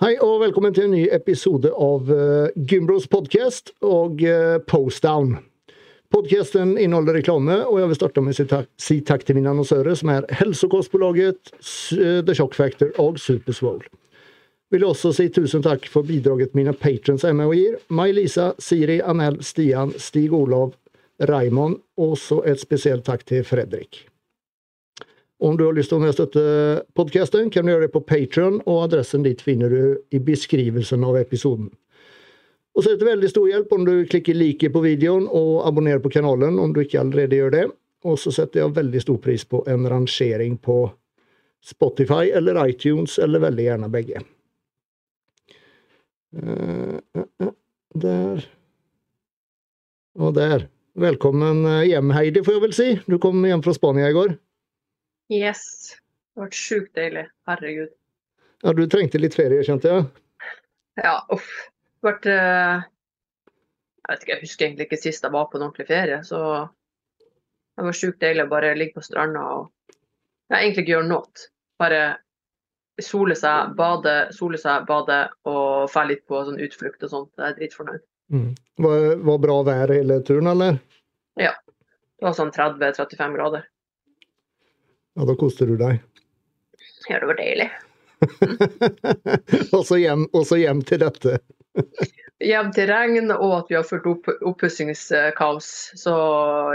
Hei og velkommen til en ny episode av uh, Gymbros podcast og uh, Postdown. Podcasten inneholder reklame, og jeg vil starte med å si takk til mine annonsører, som er Helsekostbolaget, The Shock Factor og Superswole. Vil også si tusen takk for bidraget mine patrons er med og gir. May-Lisa, Siri, Anel, Stian, Stig Olav, Raymond, og så et spesielt takk til Fredrik. Om du har lyst til å støtte podkasten, kan du gjøre det på Patron, og adressen dit finner du i beskrivelsen av episoden. Og så er det veldig stor hjelp om du klikker 'like' på videoen og abonnerer på kanalen om du ikke allerede gjør det. Og så setter jeg veldig stor pris på en rangering på Spotify eller iTunes, eller veldig gjerne begge. Uh, uh, uh, der Og der. Velkommen hjem, Heidi, får jeg vel si. Du kom hjem fra Spania i går. Yes. Det ble sjukt deilig. Herregud. Ja, du trengte litt ferie, kjente jeg? Ja, uff. Det ble vært... Jeg vet ikke, jeg husker egentlig ikke sist jeg var på en ordentlig ferie, så det var sjukt deilig å bare ligge på stranda og ja, egentlig ikke gjøre noe. Bare sole seg, bade, sole seg, bade og dra litt på sånn utflukt og sånt. Jeg er dritfornøyd. Mm. Var, var bra vær hele turen, eller? Ja. Det var sånn 30-35 grader. Ja, da koste du deg. Ja, det var deilig. og, så hjem, og så hjem til dette. hjem til regn og at vi har fulgt opp, oppussingskaos. Så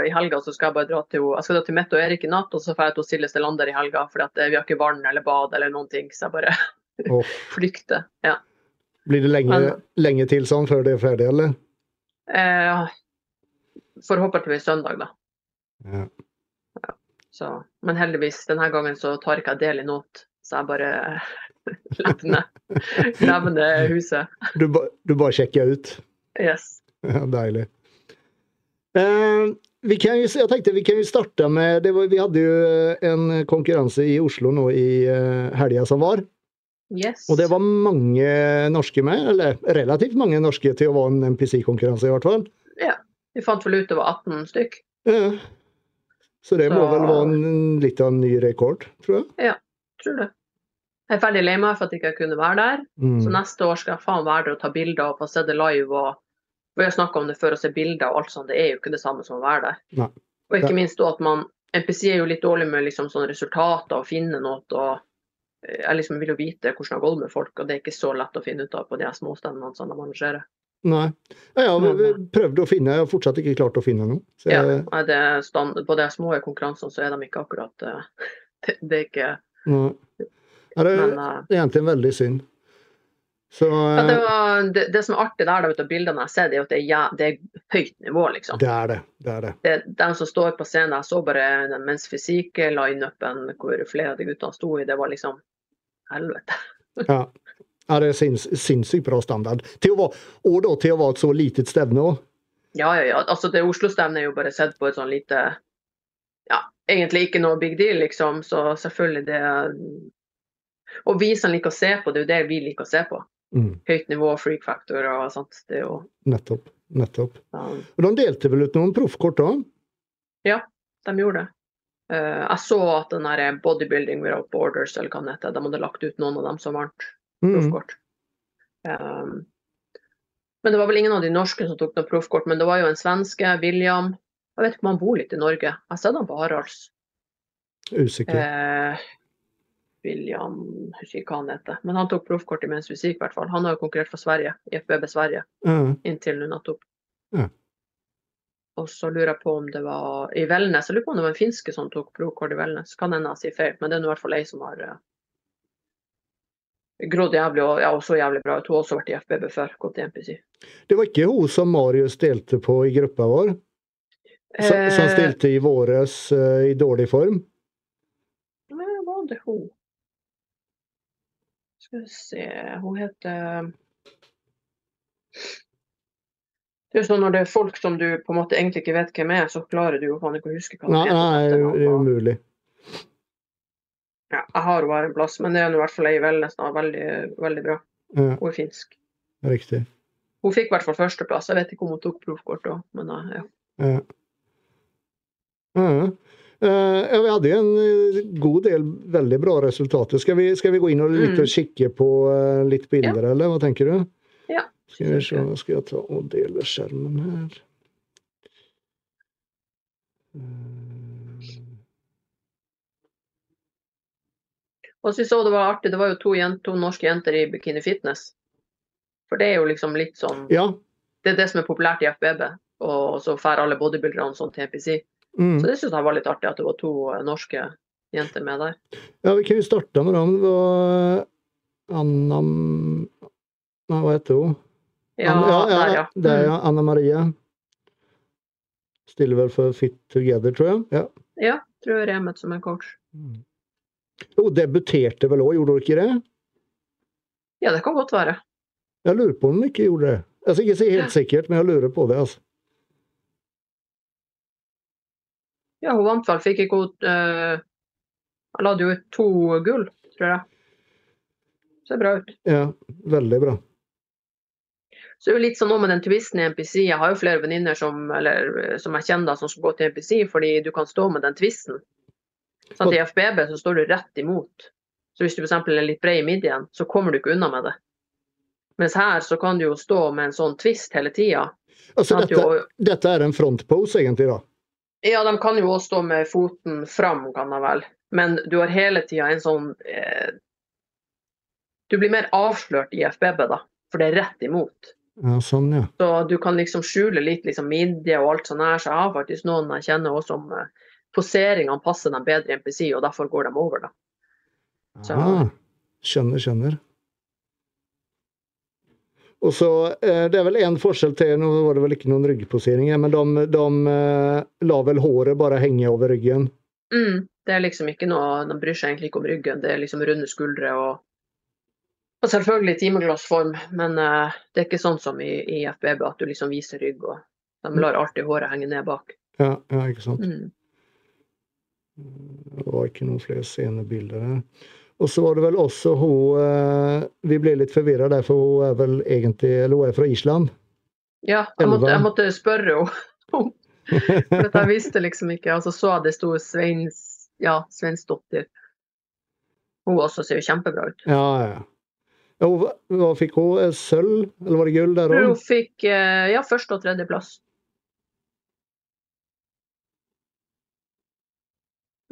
i helga så skal jeg bare dra til, jeg skal dra til Mette og Erik i natt, og så får jeg til Silje Stelander i helga. For vi har ikke vann eller bad eller noen ting, så jeg bare oh. flykter. Ja. Blir det lenge, Men, lenge, til sånn før det er ferdig, eller? Eh, forhåpentligvis søndag, da. Ja. Så, men heldigvis, denne gangen så tar ikke jeg del i noe, så jeg bare levner huset. Du, ba, du, bare sjekker ut? Yes. Ja, deilig. Eh, vi kan jo, jeg tenkte vi kan jo starte med var, Vi hadde jo en konkurranse i Oslo nå i uh, helga som var. Yes. Og det var mange norske med, eller relativt mange norske til å være en MPC-konkurranse, i hvert fall. Ja. Vi fant vel ut det var 18 stykk. Ja. Så det må så... vel være en, litt av en ny rekord, tror jeg. Ja, tror det. Jeg er veldig lei meg for at jeg ikke kunne være der. Mm. Så neste år skal jeg faen være der og ta bilder og få se det live. og Vi har snakka om det før, å se bilder og alt sånt. Det er jo ikke det samme som å være der. Nei. Og ikke minst at man NPC er jo litt dårlig med liksom sånne resultater og finne noe. og Jeg liksom vil jo vite hvordan det har gått med folk, og det er ikke så lett å finne ut av på de småstemmene som de arrangerer. Nei. Ja, jeg prøvde å finne, jeg har fortsatt ikke klart å finne noe. Så ja, det stand, på de små konkurransene så er de ikke akkurat uh, det, det, er ikke Nei. Ja, det, er, er egentlig veldig synd. Så, ja, det, var, det, det, som er artig der, da, bildene jeg ser, det er at det er, ja, det er høyt nivå, liksom. Det er det. det er det. det de som står på scenen, jeg så bare den mens fysikk-lineupen hvor flere av de guttene sto i, det var liksom helvete. ja. Ja, det er sinns, sinnssykt bra standard. Være, og da til å være et så litet stevne òg. Ja, ja, ja. Altså, det Oslo-stevnet er jo bare sett på et sånn lite Ja, egentlig ikke noe big deal, liksom. Så selvfølgelig det Og vi som liker å se på, det er jo det vi liker å se på. Mm. Høyt nivå, freak factor og sånt. Det er jo Nettopp. Nettopp. Ja. Og de delte vel ut noen proffkort òg? Ja, de gjorde det. Uh, jeg så at den der Bodybuilding Without Borders, eller hva det heter, de hadde lagt ut noen av dem som vant proffkort. Um, men det var vel ingen av de norske som tok noe proffkort, men det var jo en svenske, William. Jeg vet ikke om han bor litt i Norge. Jeg har sett han på Haralds. Usikker. Eh, William, jeg husker ikke hva han heter. Men han tok proffkort i mens musikk, i hvert fall. Han har jo konkurrert for Sverige, i FBB Sverige, mm. inntil nå nettopp. Mm. Og så lurer jeg på om det var i Velnes, jeg lurer på om det var en finske som tok proffkort i Velnes. Kan hende jeg sier feil, men det er i hvert fall ei som har eh, grodd jævlig og ja, også jævlig bra ut. Hun har også vært i FBB før, gått i MPC. Det var ikke hun som Marius delte på i gruppa vår? Som, eh, som stilte i våres uh, i dårlig form? Nei, var det hun? Skal vi se Hun heter det er sånn Når det er folk som du på en måte egentlig ikke vet hvem er, så klarer du jo faen ikke å huske hva det heter. Nei, det er umulig. Ja, jeg har henne bare en plass, men det er i hvert fall ei i Velnes. Veldig, veldig bra. Ja. Hun er finsk. Riktig. Hun fikk i hvert fall førsteplass. Jeg vet ikke om hun tok proffkort òg, men ja. ja. ja. Eh, ja, vi hadde jo en eh, god del veldig bra resultater. Skal vi, skal vi gå inn og litt Mm. og kikke på eh, litt bilder, eller hva tenker du? Ja. Skal vi se, skal jeg ta og dele skjermen her. Og så så det var artig, det var jo to, jent, to norske jenter i bikini fitness. For det er jo liksom litt sånn Ja. Det er det som er populært i FBB. Og så drar alle bodybuilderne sånn til NPC. Mm. Så det syns jeg var litt artig at det var to eh, norske jenter med der. ja, vi kan jo starte med dem. Det var Anna Nei, hva heter hun? Ja, Anna, ja, der, ja. Det er ja. Anna Maria. Stiller vel for Fit Together, tror jeg. Ja. Ja, tror jeg Remet som en coach. Hun debuterte vel òg, gjorde hun ikke det? Ja, det kan godt være. Jeg lurer på om hun ikke gjorde det. Jeg skal ikke si helt sikkert, men jeg lurer på det. altså. Ja, hun vant vel. Fikk ikke hun uh, Han la jo ut to gull, tror jeg. Ser bra ut. Ja, veldig bra. Så det er jo litt sånn nå med den tvisten i NPC. Jeg har jo flere venninner som, eller, eh, som jeg kjenner som skal gå til NPC, fordi du kan stå med den twisten. Sånn, I FBB så står du rett imot. Så hvis du f.eks. er litt bred i midjen, så kommer du ikke unna med det. Mens her så kan du jo stå med en sånn twist hele tida. Altså, dette, du- dette er en frontpose, egentlig, da. Ja, de kan jo også stå med foten fram, kan de vel. Men du har hele tida en sånn eh, Du blir mer avslørt i FBB, da. For det er rett imot. Ja, sånn, ja. Så du kan liksom skjule litt liksom midje og alt sånn her. Så jeg har faktisk noen jeg kjenner også som eh, poseringene passer dem bedre i MPC, og derfor går de over, da. Så- Ah, skjønner, skjønner. Og så, eh, Det er vel en forskjell til. Nå var det vel ikke noen ryggposeringer, men de, de eh, la vel håret bare henge over ryggen. Mm, det er liksom ikke noe De bryr seg egentlig ikke om ryggen. Det er liksom runde skuldre og og selvfølgelig timeglassform, men uh, det er ikke sånn som i, i FBB at du liksom viser rygg. og De lar alltid håret henge ned bak. Ja, ja ikke sant. Mm. Det var ikke noen flere scenebilder her. Og så var det vel også hun eh, Vi ble litt forvirra der, for hun er vel egentlig Eller hun er fra Island. Ja, jeg måtte, jeg måtte spørre henne. For jeg visste liksom ikke. Altså så det sto Sveins, ja, Sveinsdottir. Hun også ser jo kjempebra ut. Ja, ja. ja hva fikk hun? Eh, Sølv? Eller var det gull der Hun fikk eh, ja, første og tredjeplass.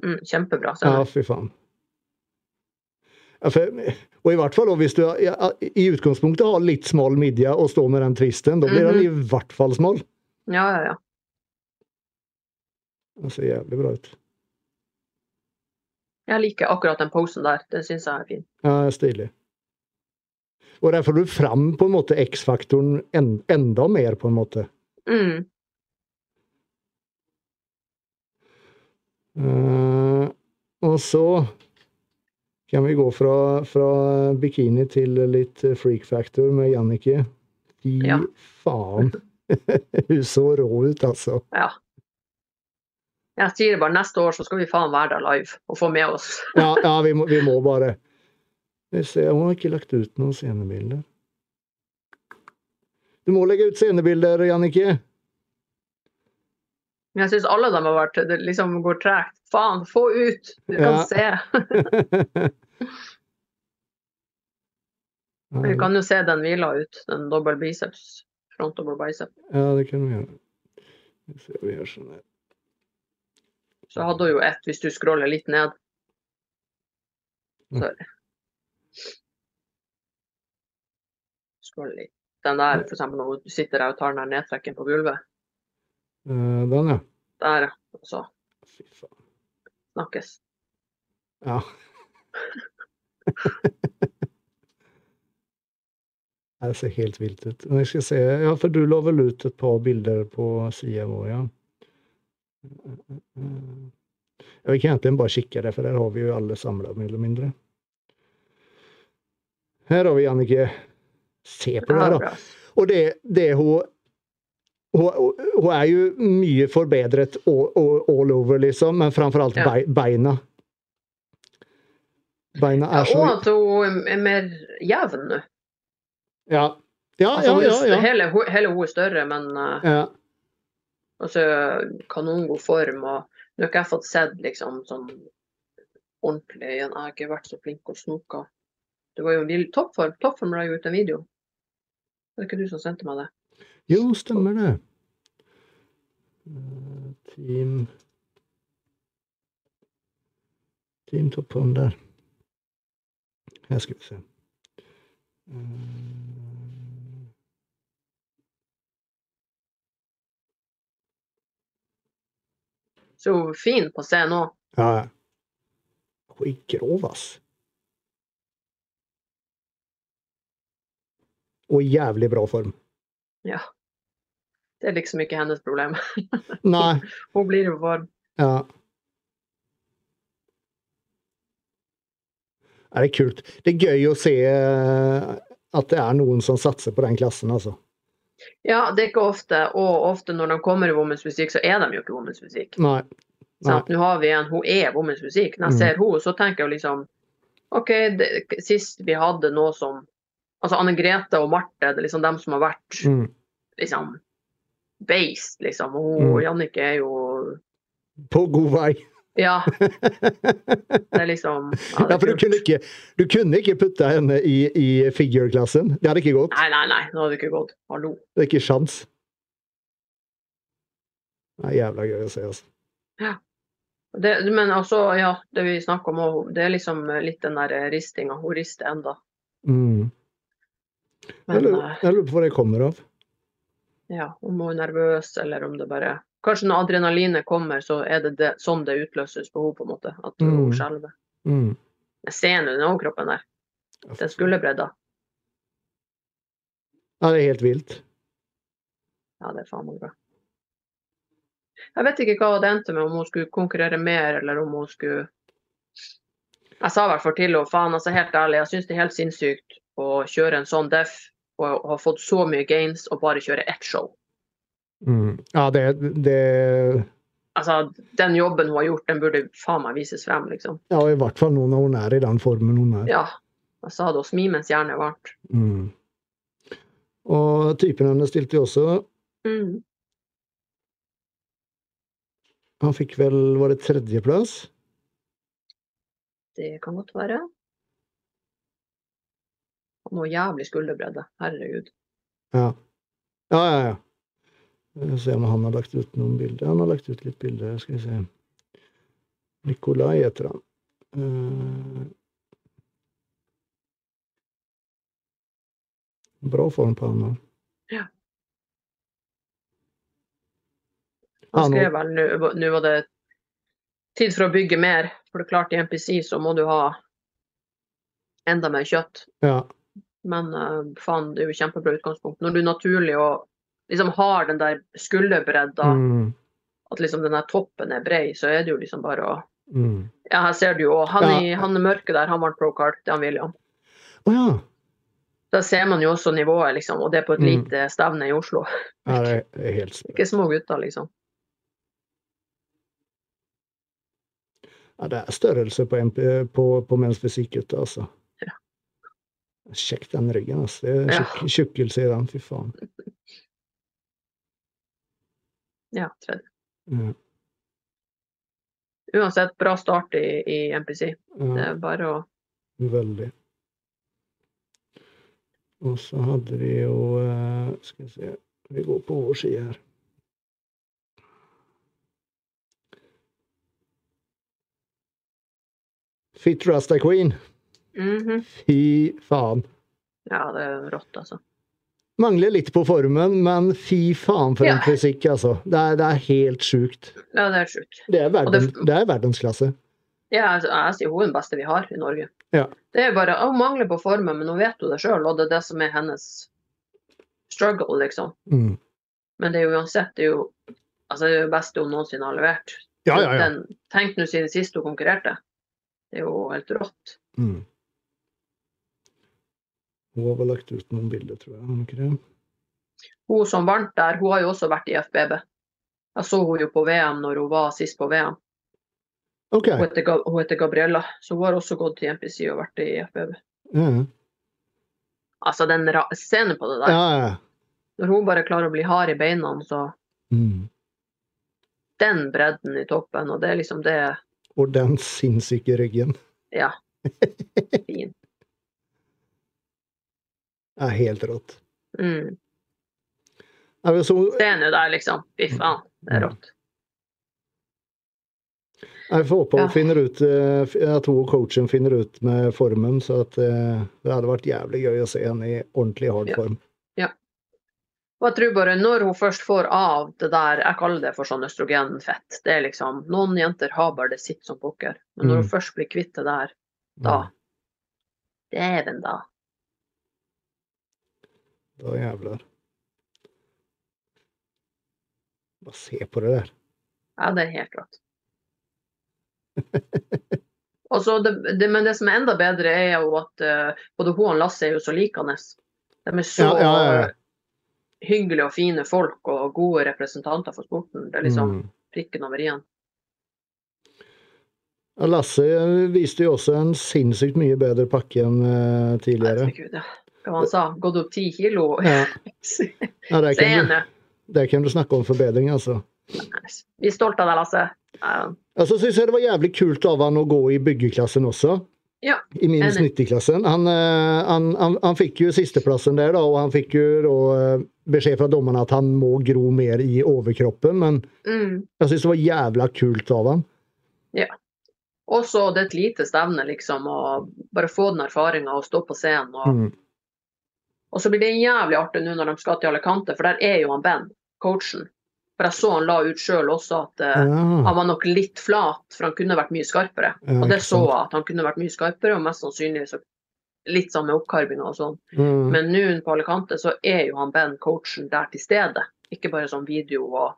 Mm, kjempebra. Så Ja, fy faen. Ja, for, og i hvert fall hvis du ja, i utgangspunktet har litt smal midje og står med den twisten, da blir den i hvert fall smal. ja, ja, ja. Den ser jævlig bra ut. Jeg liker akkurat den posen der. Den syns jeg er fin. Ja, stilig. Og der får du fram på en måte X-faktoren en, enda mer, på en måte. Mm. Og så kan vi gå fra, fra bikini til litt freak factor med Jannicke. Fy Ja. faen. Hun så rå ut, altså. Ja. Jeg sier det bare neste år så skal vi faen være der live og få med oss. Ja, ja vi, må, vi må bare ser, Hun har ikke lagt ut noen scenebilder. Du må legge ut scenebilder, Jannicke. Men jeg syns alle dem har vært Det liksom går tregt. Faen, få ut! Du kan Ja. se. Vi kan jo se den hvila ut. Den dobbel biceps. Front double bicep. Ja, det kan vi gjøre. Vi ser vi gjør sånn her. Så hadde hun jo ett hvis du scroller litt ned. Sorry. Scroll litt. Den der, for eksempel når du sitter der og tar den der nedtrekken på gulvet. Eh, den, ja. Der, ja. Og så snakkes. Ja. Det ser helt vilt ut. Men jeg skal se. Ja, for du la vel ut et par bilder på sida vår, ja. Ja, Vi kan egentlig bare kikke det, for der har vi jo alle samla, mer eller mindre. Her har vi Annike. Se på det her, da. Og det, det hun, hun Hun er jo mye forbedret all, all, over, liksom, men framfor alt Ja. beina. Beina Ja, er så og at hun er mer jevn nå. Ja, ja, Altså, ja. ja, ja. Hele, hele hun er større, men uh, ja. altså, kanongod form. Og Nå har ikke jeg fått sett liksom sånn ordentlig igjen. Jeg har ikke vært så flink og snoka. Det var jo en vill toppform. Toppform la jo ut en video. Det er ikke du som sendte meg det? Jo, stemmer det. Eh, Team Team toppform der. Her skal vi se. Eh, Så fin på se nå. Ja. Skitgrov, ass. Og jævlig bra form. Ja. Det er liksom ikke hennes problem. Nei. Hun blir jo varm. Ja. Er Det er kult. Det er gøy å se eh, at det er noen som satser på den klassen, altså. Ja, det er ikke ofte, og ofte når de kommer i Women's Musikk, så er de jo ikke Women's Musikk. Nei. Nei. Nå har vi en, hun er Women's Musikk. Når jeg Mm. ser henne, så tenker jeg liksom OK, det, sist vi hadde noe som Altså Anne Grete og Marte, det er liksom dem som har vært Mm. liksom based, liksom. Og Mm. Jannicke er jo På god vei. Ja, det er liksom ja, det Ja, for du kunne ikke, du kunne ikke putte henne i, i figure-klassen. Det hadde ikke gått. Nei, nei, nei, nå hadde det ikke gått. Hallo. Det er ikke sjans. Det er jævla gøy å se, altså. Det, men altså, ja, det vi snakker om òg, det er liksom litt den der ristinga. Hun rister enda. Mm. Men eh, jeg lurer på hva det kommer av. ja, om hun er nervøs, eller om det bare Kanskje når adrenalinet kommer, så er det, det sånn det utløses på henne, på en måte. At Mm. hun skjelver. Mm. Jeg ser nå den overkroppen der. Den skulderbredda. Ja, det er helt vilt. Ja, det er faen meg bra. Jeg vet ikke hva det endte med, om hun skulle konkurrere mer, eller om hun skulle Jeg sa i hvert fall til henne, faen, altså helt ærlig, jeg syns det er helt sinnssykt å kjøre en sånn def og har fått så mye gains og bare kjører ett show. Mm. Ja, det, det Altså, den jobben hun har gjort, den burde faen meg vises frem, liksom. Ja, i hvert fall nå når hun er i den formen hun er. Ja. Jeg sa det, og smi mens hjernen er varmt. Mm. Og typen hennes stilte jo også. Mm. Han fikk vel, var det tredjeplass? Det kan godt være. Og noe jævlig skulderbredde. Herregud. Ja. Ja, ja, ja. Vi får se om han har lagt ut noen bilder. Han har lagt ut litt bilder, skal vi se. Nikolai heter han. Uh, Bra form på han òg. Ja, Han skrev vel nå var det tid for å bygge mer. For det er klart i NPC så må du ha enda mer kjøtt. Ja. Men eh, faen, det er jo kjempebra utgangspunkt. Når du naturlig og liksom har den der skulderbredda, Mm, at liksom den der toppen er brei, så er det jo liksom bare å mm. Ja, her ser du jo. Han, Ja. i, han mørke der, han vant pro card. Det er han William. Oh, ja. Da ser man jo også nivået, liksom. Og det er på et Mm. lite stevne i Oslo. ja. Det er- helt spørre. Ikke små gutter, liksom. Ja, det er størrelse på, MP, på, på menns fysikk, altså. Ja. Sjekk den ryggen, altså. Det er Ja. tjukk, tjukkelse i den, fy faen. Ja, tredje. Ja. Uansett, bra start i, i NPC. Det er bare å veldig. Og så hadde vi jo eh, Skal vi se Vi går på vår side her. Fit Rasta Queen. Mhm. Fy faen. Ja, det er rått, altså. Mangler litt på formen, men fy faen for en Ja. fysikk, altså. Det er, det er helt sjukt. Ja, det er sjukt. Det er, verden, det- det er verdensklasse. Ja, altså, jeg sier hun er den beste vi har i Norge. Ja. Det er bare Hun mangler på formen, men hun vet jo det sjøl, og det er det som er hennes struggle, liksom. Mm. Men det er jo uansett det er jo altså det er jo beste hun noensinne har levert. Ja, ja, ja. Den, tenk nå siden sist hun konkurrerte. Det er jo helt rått. Mm. Hun har vel lagt ut noen bilder, tror jeg. ikke det? Hun som vant der, hun har jo også vært i FBB. Jeg så hun jo på VM når hun var sist på VM. Okay. Hun heter, hun heter Gabriella, så hun har også gått til MPC og vært i FBB. Mm. Altså den scenen på det ja. der. ja. Når hun bare klarer å bli hard i beina, så Mm. den bredden i toppen, og det er liksom det Og den sinnssyke ryggen. Ja. Fint. Er helt rått. Mm. Ja, så, Se nå der, liksom. Fy faen, det er rått. jeg får håpe Ja. finner ut eh, at hun og coachen finner ut med formen, så at eh, det hadde vært jævlig gøy å se henne i ordentlig hard Ja. form. Og jeg tror bare når hun først får av det der, jeg kaller det for sånn østrogenfett, det er liksom Noen jenter har bare det sitt som pokker, men når Mm. hun først blir kvitt det der, da Dæven, da. Da jævler. Bare se på det der. Ja, det er helt rått. Men det som er enda bedre, er jo at uh, både hun og Lasse er jo så likende. De er så Ja, ja, ja. hyggelige og fine folk og gode representanter for sporten. Det er liksom Mm. prikken over i-en. Lasse eh, viste jo også en sinnssykt mye bedre pakke enn eh, tidligere. Herregud, ja. Hva han sa? Gått opp ti kilo? Ja, ja Se kan du, der kan du snakke om forbedring, altså. Vi er stolte av deg, Lasse. Ja. Altså synes jeg det var jævlig kult av han å gå i byggeklassen også. Ja, I minus enig. 90-klassen. Han, eh, han, han, han fikk jo sisteplassen der, da, og han fikk jo da eh, beskjed fra dommerne at han må gro mer i overkroppen, men Mm. jeg syns det var jævla kult av han. Ja. Også det er et lite stevne, liksom, å bare få den erfaringa og stå på scenen. Og, Mm. Og så blir det jævlig artig nå når de skal til Alicante, for der er jo han Ben, coachen. For jeg så han la ut sjøl også at eh, han var nok litt flat, for han kunne vært mye skarpere. ja, Og det så jeg, at han kunne vært mye skarpere, og mest sannsynlig så litt sånn med oppkarvinga og sånn. Mm. Men nå på Alicante så er jo han Ben, coachen, der til stede. Ikke bare sånn video og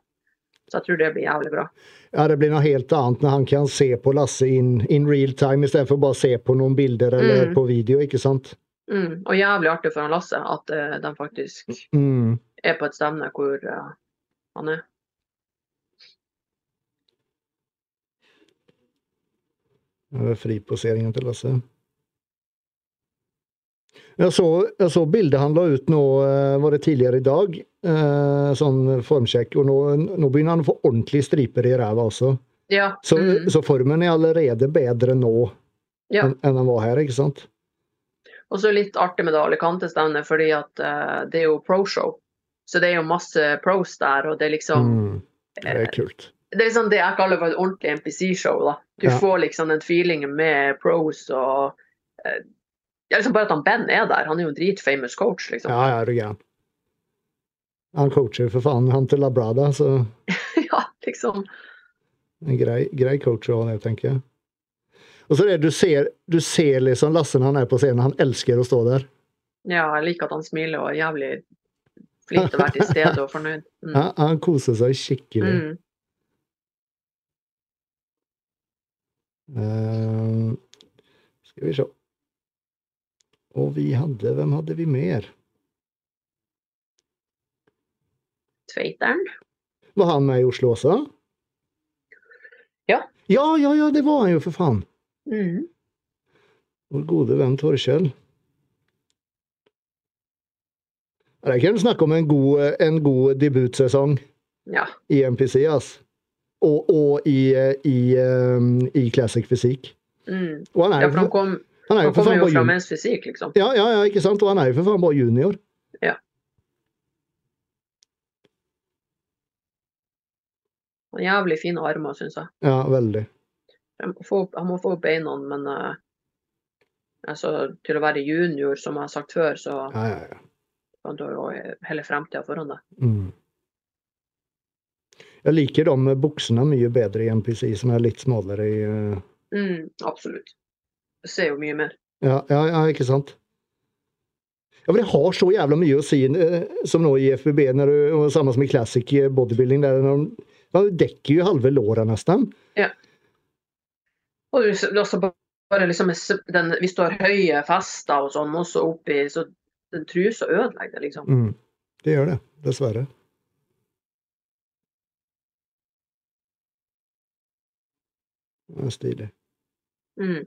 Så jeg tror det blir jævlig bra. Ja, det blir noe helt annet når han kan se på Lasse in, in real time istedenfor bare se på noen bilder eller Mm. på video, ikke sant? Mm. Og jævlig artig for han Lasse at uh, de faktisk Mm. er på et stevne hvor uh, han er. Er friposeringen til Lasse. Jeg så, jeg så bildet han la ut nå, eh, var det tidligere i dag, eh, sånn formsjekk, og nå, nå begynner han å få ordentlige striper i ræva også. Ja. Så, mm. så formen er allerede bedre nå ja. enn, enn den var her, ikke sant? Og så litt artig med det Alicante-stevnet, fordi at uh, det er jo pro-show. Så det er jo masse pros der, og det er liksom Mm. Det er kult. Det er liksom det jeg kaller for et ordentlig NPC-show. da. Du Ja. får liksom den feelingen med pros og uh, ja, liksom Bare at han Ben er der. Han er jo en dritfamous coach, liksom. Ja, ja, er du gæren. Han coacher for faen han til Labrada, så ja, liksom. en grei, grei coach det, tenker jeg. Og så er det du ser, du ser liksom Lasse når han er på scenen, han elsker å stå der. Ja, jeg liker at han smiler og er jævlig flink til å være til stede og fornøyd. Mm. Ja, han koser seg skikkelig. Mm. Uh, skal vi se. Og vi hadde Hvem hadde vi mer? Tveiteren. Var han med i Oslo også? Ja. Ja, ja, ja, det var han jo, for faen. Mm. Vår gode venn Torkjell. Det er ikke du snakke om en god, en god debutsesong Ja. i MPC, ass. Og, og i, i, um, i Classic Fysikk. Mm. Og han er ja, jo han, for, kom, han er jo for faen bare junior. fysikk, liksom. Ja, ja, ja, ikke sant? Og han er jo for faen bare junior. Ja. jævlig fine armer, syns jeg. Ja, veldig. Han må få opp, han må få opp beina, men uh, altså, til å være junior, som jeg har sagt før, så Ja, ja, ja. kan du jo hele fremtida foran deg. Mm. Jeg liker de buksene mye bedre i MPC, som er litt smalere i uh, Mm, absolutt. Du ser jo mye mer. ja, ja, ja, ikke sant? Ja, for Det har så jævla mye å si, eh, som nå i FBB, når du, og samme som i Classic bodybuilding. Der når de, dekker jo halve låra nesten. Og også bare liksom den, Hvis du har høye fester og sånn også oppi, så den trusa ødelegger det, liksom. Mm. Det gjør det, dessverre. Det er stilig. Mm.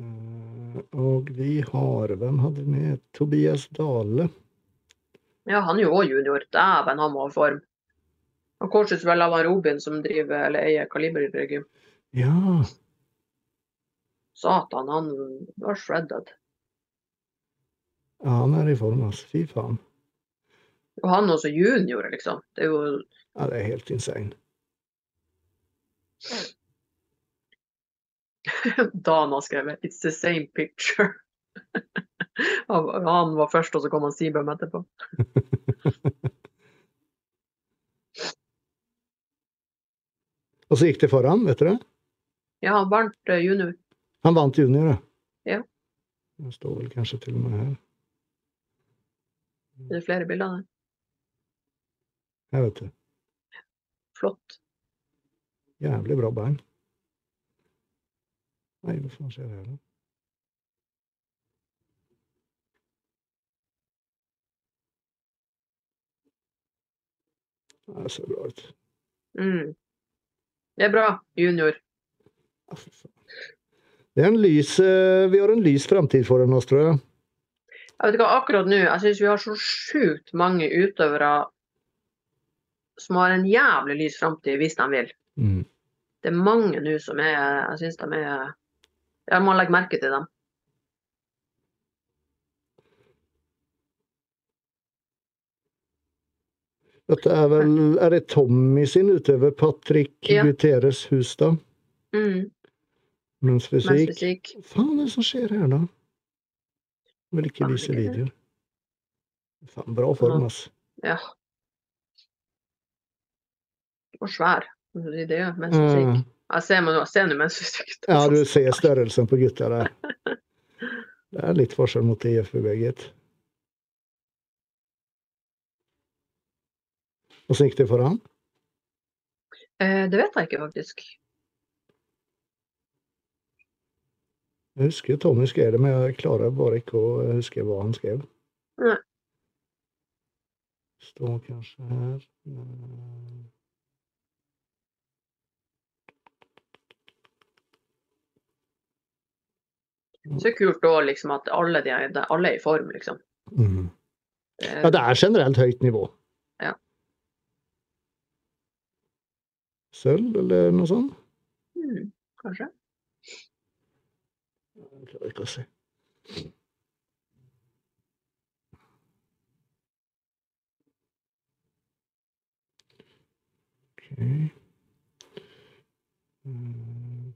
Eh, Og vi har Hvem hadde vi med? Tobias Dale. Ja, han er jo òg junior. Dæven, han må ha form. Og coaches vel av Robin som driver eller eier Kalibergym. Ja. Satan, han var shredded. ja, han er i form, altså. Fy faen. Og han også junior, liksom. Det er jo Ja, det er helt insane. Dan har skrevet 'It's the same picture'. Han var først, og så kom han Sibøm etterpå. Og så gikk det foran, vet du det? Ja, han vant eh, junior. Han vant junior, ja. Ja. Det står vel kanskje til og med her. Det er flere bilder der. Jeg vet du. Flott. Jævlig bra bein. Nei, hva faen skjer her, da? Det ser bra ut. Mm. Det er bra, junior. Det er en lys, eh, vi har en lys framtid foran oss, tror jeg. Jeg vet ikke akkurat nå, jeg syns vi har så sjukt mange utøvere som har en jævlig lys framtid hvis de vil. Mm. Det er mange nå som er Jeg syns de er Jeg må legge merke til dem. Dette er vel Er det Tommy sin utøver? Patrick Ja. Guterres Hustad? Mm. Mens Mens fysikk? fysikk. Hva er det som skjer her, da? Vil ikke Faen, vise videoer. Faen, bra form, ass. Ja. Og svær. Det er jo mens Mm. fysikk. Jeg ser man jeg ser nå mens fysikk. Ja, du ser størrelsen på gutta der. Det er litt forskjell mot IFUB, gitt. Åssen gikk det for han? Eh, det vet jeg ikke, faktisk. Jeg husker Tommy skrev det, men jeg klarer bare ikke å huske hva han skrev. Nei. Står kanskje her Eh, Så kult òg liksom, at alle, de, alle er i form, liksom. mm. Eh, Ja, det er generelt høyt nivå. Ja. Sølv, eller noe sånt? mm, kanskje. Jeg klarer ikke å se. Ok. Mm.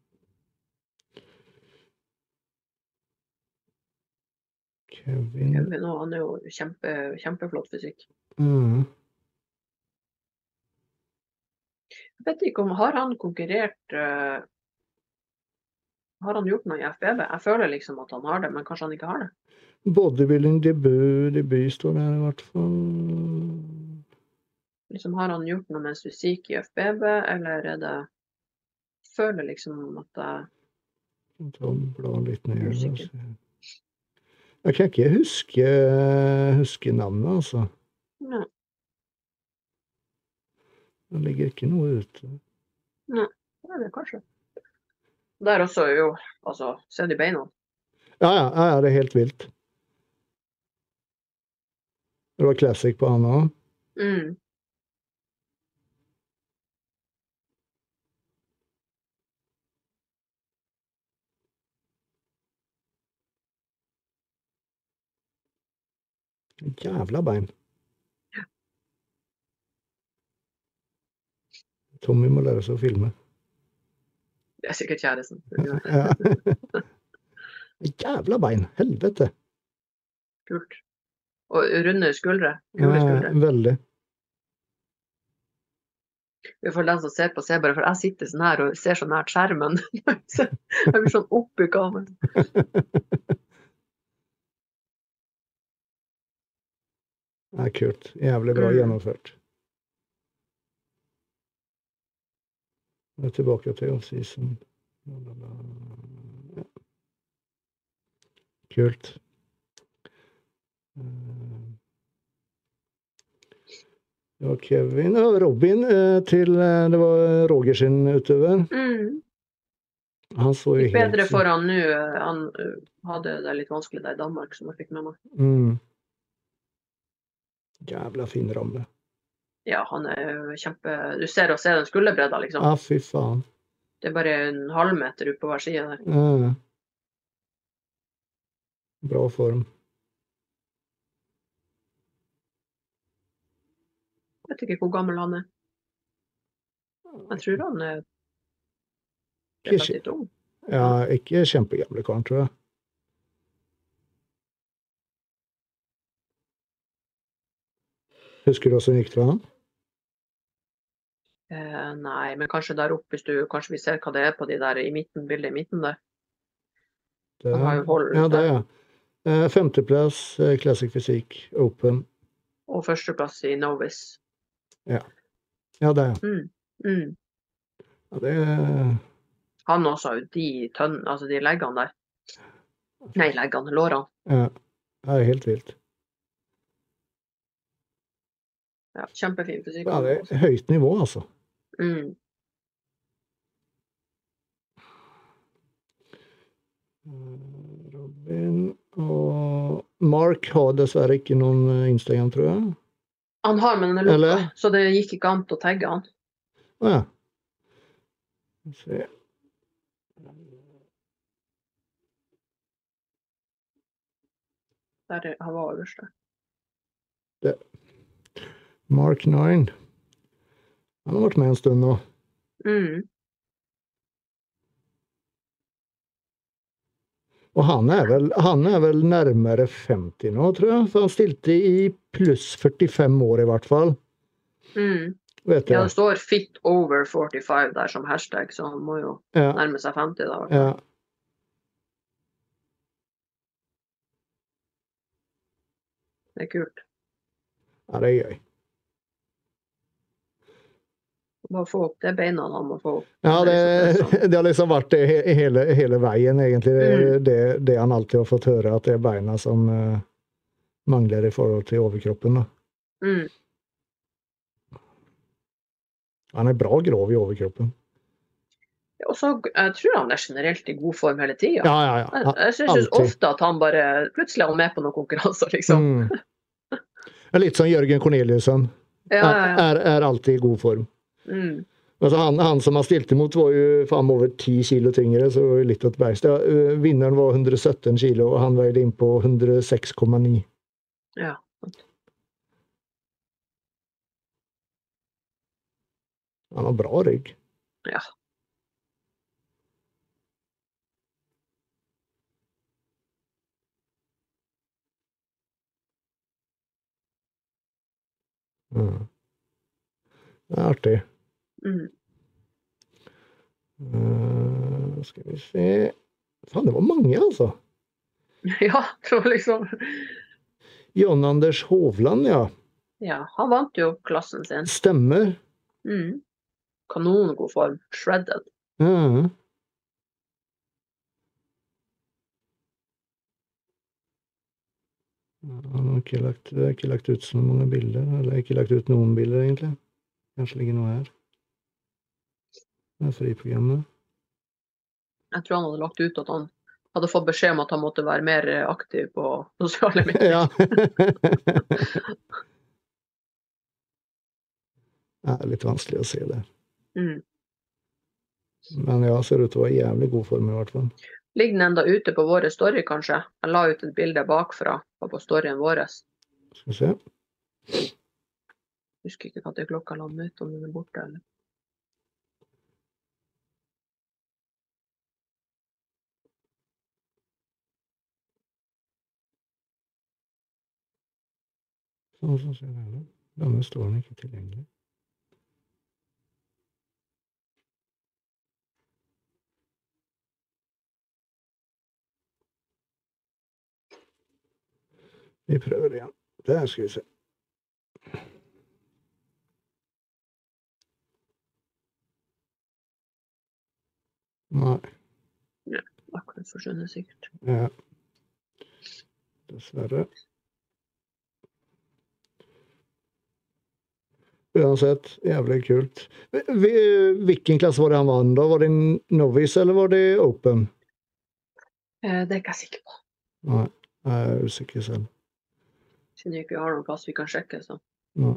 Kevin Kevin han er jo kjempe, kjempeflott fysikk. mm. Jeg vet ikke om Har han konkurrert uh, Har han gjort noe i FBB? Jeg føler liksom at han har det, men kanskje han ikke har det. Bodybuilding debut, debut står det her i hvert fall. Liksom, har han gjort noe mens fysikk i FBB, eller er det jeg føler liksom at jeg Jeg tar litt ned. Usikker. Jeg kan ikke huske, huske navnet, altså. Nei, Det ligger ikke noe ute. Nei, det er det kanskje. Der også er jo Altså, se de beina. Ja, ja, ja, ja, det er helt vilt. Det var classic på han òg. Mm. Jævla bein. Tommy må lære seg å filme. Det er sikkert kjæresten. Ja. Jævla bein. Helvete. Kult. Og runde skuldre. Kule Ja, skuldre. veldig. For den som ser på, ser bare For jeg sitter sånn her og ser så nært skjermen. Jeg blir sånn oppi kameraet. Det er kult. Jævlig bra Mm. gjennomført. Er tilbake til off-season. Ja. Kult. Eh, Det var Kevin og Robin eh, til eh, Det var Roger sin utøver. Mm. Han så jo helt bedre for han nå. Han hadde det litt vanskelig der i Danmark, som jeg fikk med meg. mm. Jævla fin ramme. Ja, han er jo kjempe Du ser og ser den skulderbredda, liksom. Ja, fy faen. Det er bare en halvmeter ut på hver side der. Ja. Bra form. Jeg vet ikke hvor gammel han er. Jeg tror han er relativt ung. ja, ikke kjempegamle karen, tror jeg. Husker du åssen det gikk for han? Eh, nei, men kanskje der oppe, hvis du kanskje vi ser hva det er på de der i midten, bildet i midten der. Det, Han har jo hold ja, det, ja. Eh, Femteplass, eh, Classic Fysikk, Open. Og førsteplass i Novice. Ja, det, er Mm. Mm. ja det Han også har jo de tønn, altså de leggene der. Nei, leggene, lårene. ja, det er helt vilt. Ja, kjempefin fysikk. Ja, det er høyt nivå, altså. Mm. Eh, Robin og Mark har dessverre ikke noen eh, Instagram, tror jeg. Han har, men den er lukka, så det gikk ikke an å tagge han. Å ja. Skal vi se. Der er- han var øverst der. Mark 9. Han har vært med en stund nå. Mm. Og han er, vel, han er vel nærmere 50 nå, tror jeg. For han stilte i pluss 45 år, i hvert fall. Mm. Vet Ja, det står 'fit over 45' der som hashtag, så han må jo Ja, nærme seg 50 da. ja. Det er kult. ja, det er gøy. Bare få opp det beina han må få opp. Ja, det, er liksom det har liksom vært det hele, hele veien, egentlig. Det, det, det han alltid har fått høre, at det er beina som uh, mangler i forhold til overkroppen. Da. Mm. Han er bra grov i overkroppen. Og så jeg tror han er generelt i god form hele tida. Ja, ja, Jeg, ja. jeg syns ofte at han bare Plutselig er med på noen konkurranser, liksom. Mm. Er litt som Jørgen Corneliussen. Ja, ja, ja. Er, er alltid i god form. Mm. Altså han, han som han stilte mot, var jo faen over ti kilo tyngre, så litt av et. Ja, vinneren var 117 kilo, og han veide inn på 106,9. ja. Han har bra rygg. Ja. Mm. Det er artig. Mm. Uh, skal vi se Faen, det var mange, altså. ja, det var liksom John Anders Hovland, ja. Ja, han vant jo klassen sin. Stemmer. Mm. Kanongod form. Shredded. Mm. Han har ikke lagt, ikke lagt ut så mange bilder. Eller ikke lagt ut noen bilder, egentlig. Kanskje ligger noe her. Friprogrammet. Jeg tror han hadde lagt ut at han hadde fått beskjed om at han måtte være mer eh, aktiv på sosiale medier. Ja. det er litt vanskelig å se det. Mm. Men ja, ser ut til å være i jævlig god form, i hvert fall. Ligger den enda ute på våre story, kanskje? Jeg la ut et bilde bakfra på storyen vår. Skal vi se. Husker ikke når klokka landet ut, om den er borte eller Sånn, som ser her. Denne står den ikke tilgjengelig. Vi prøver igjen. Der skal vi se. Nei. akkurat forsvunnet, sikkert. Ja. Dessverre. Uansett, jævlig kult. Hvi- Hvilken klasse var det han vant, da? Var det novice, eller var det open? Eh, Det er ikke jeg sikker på. Nei, jeg er usikker selv. Siden vi har noen plass vi kan sjekke, så Nei.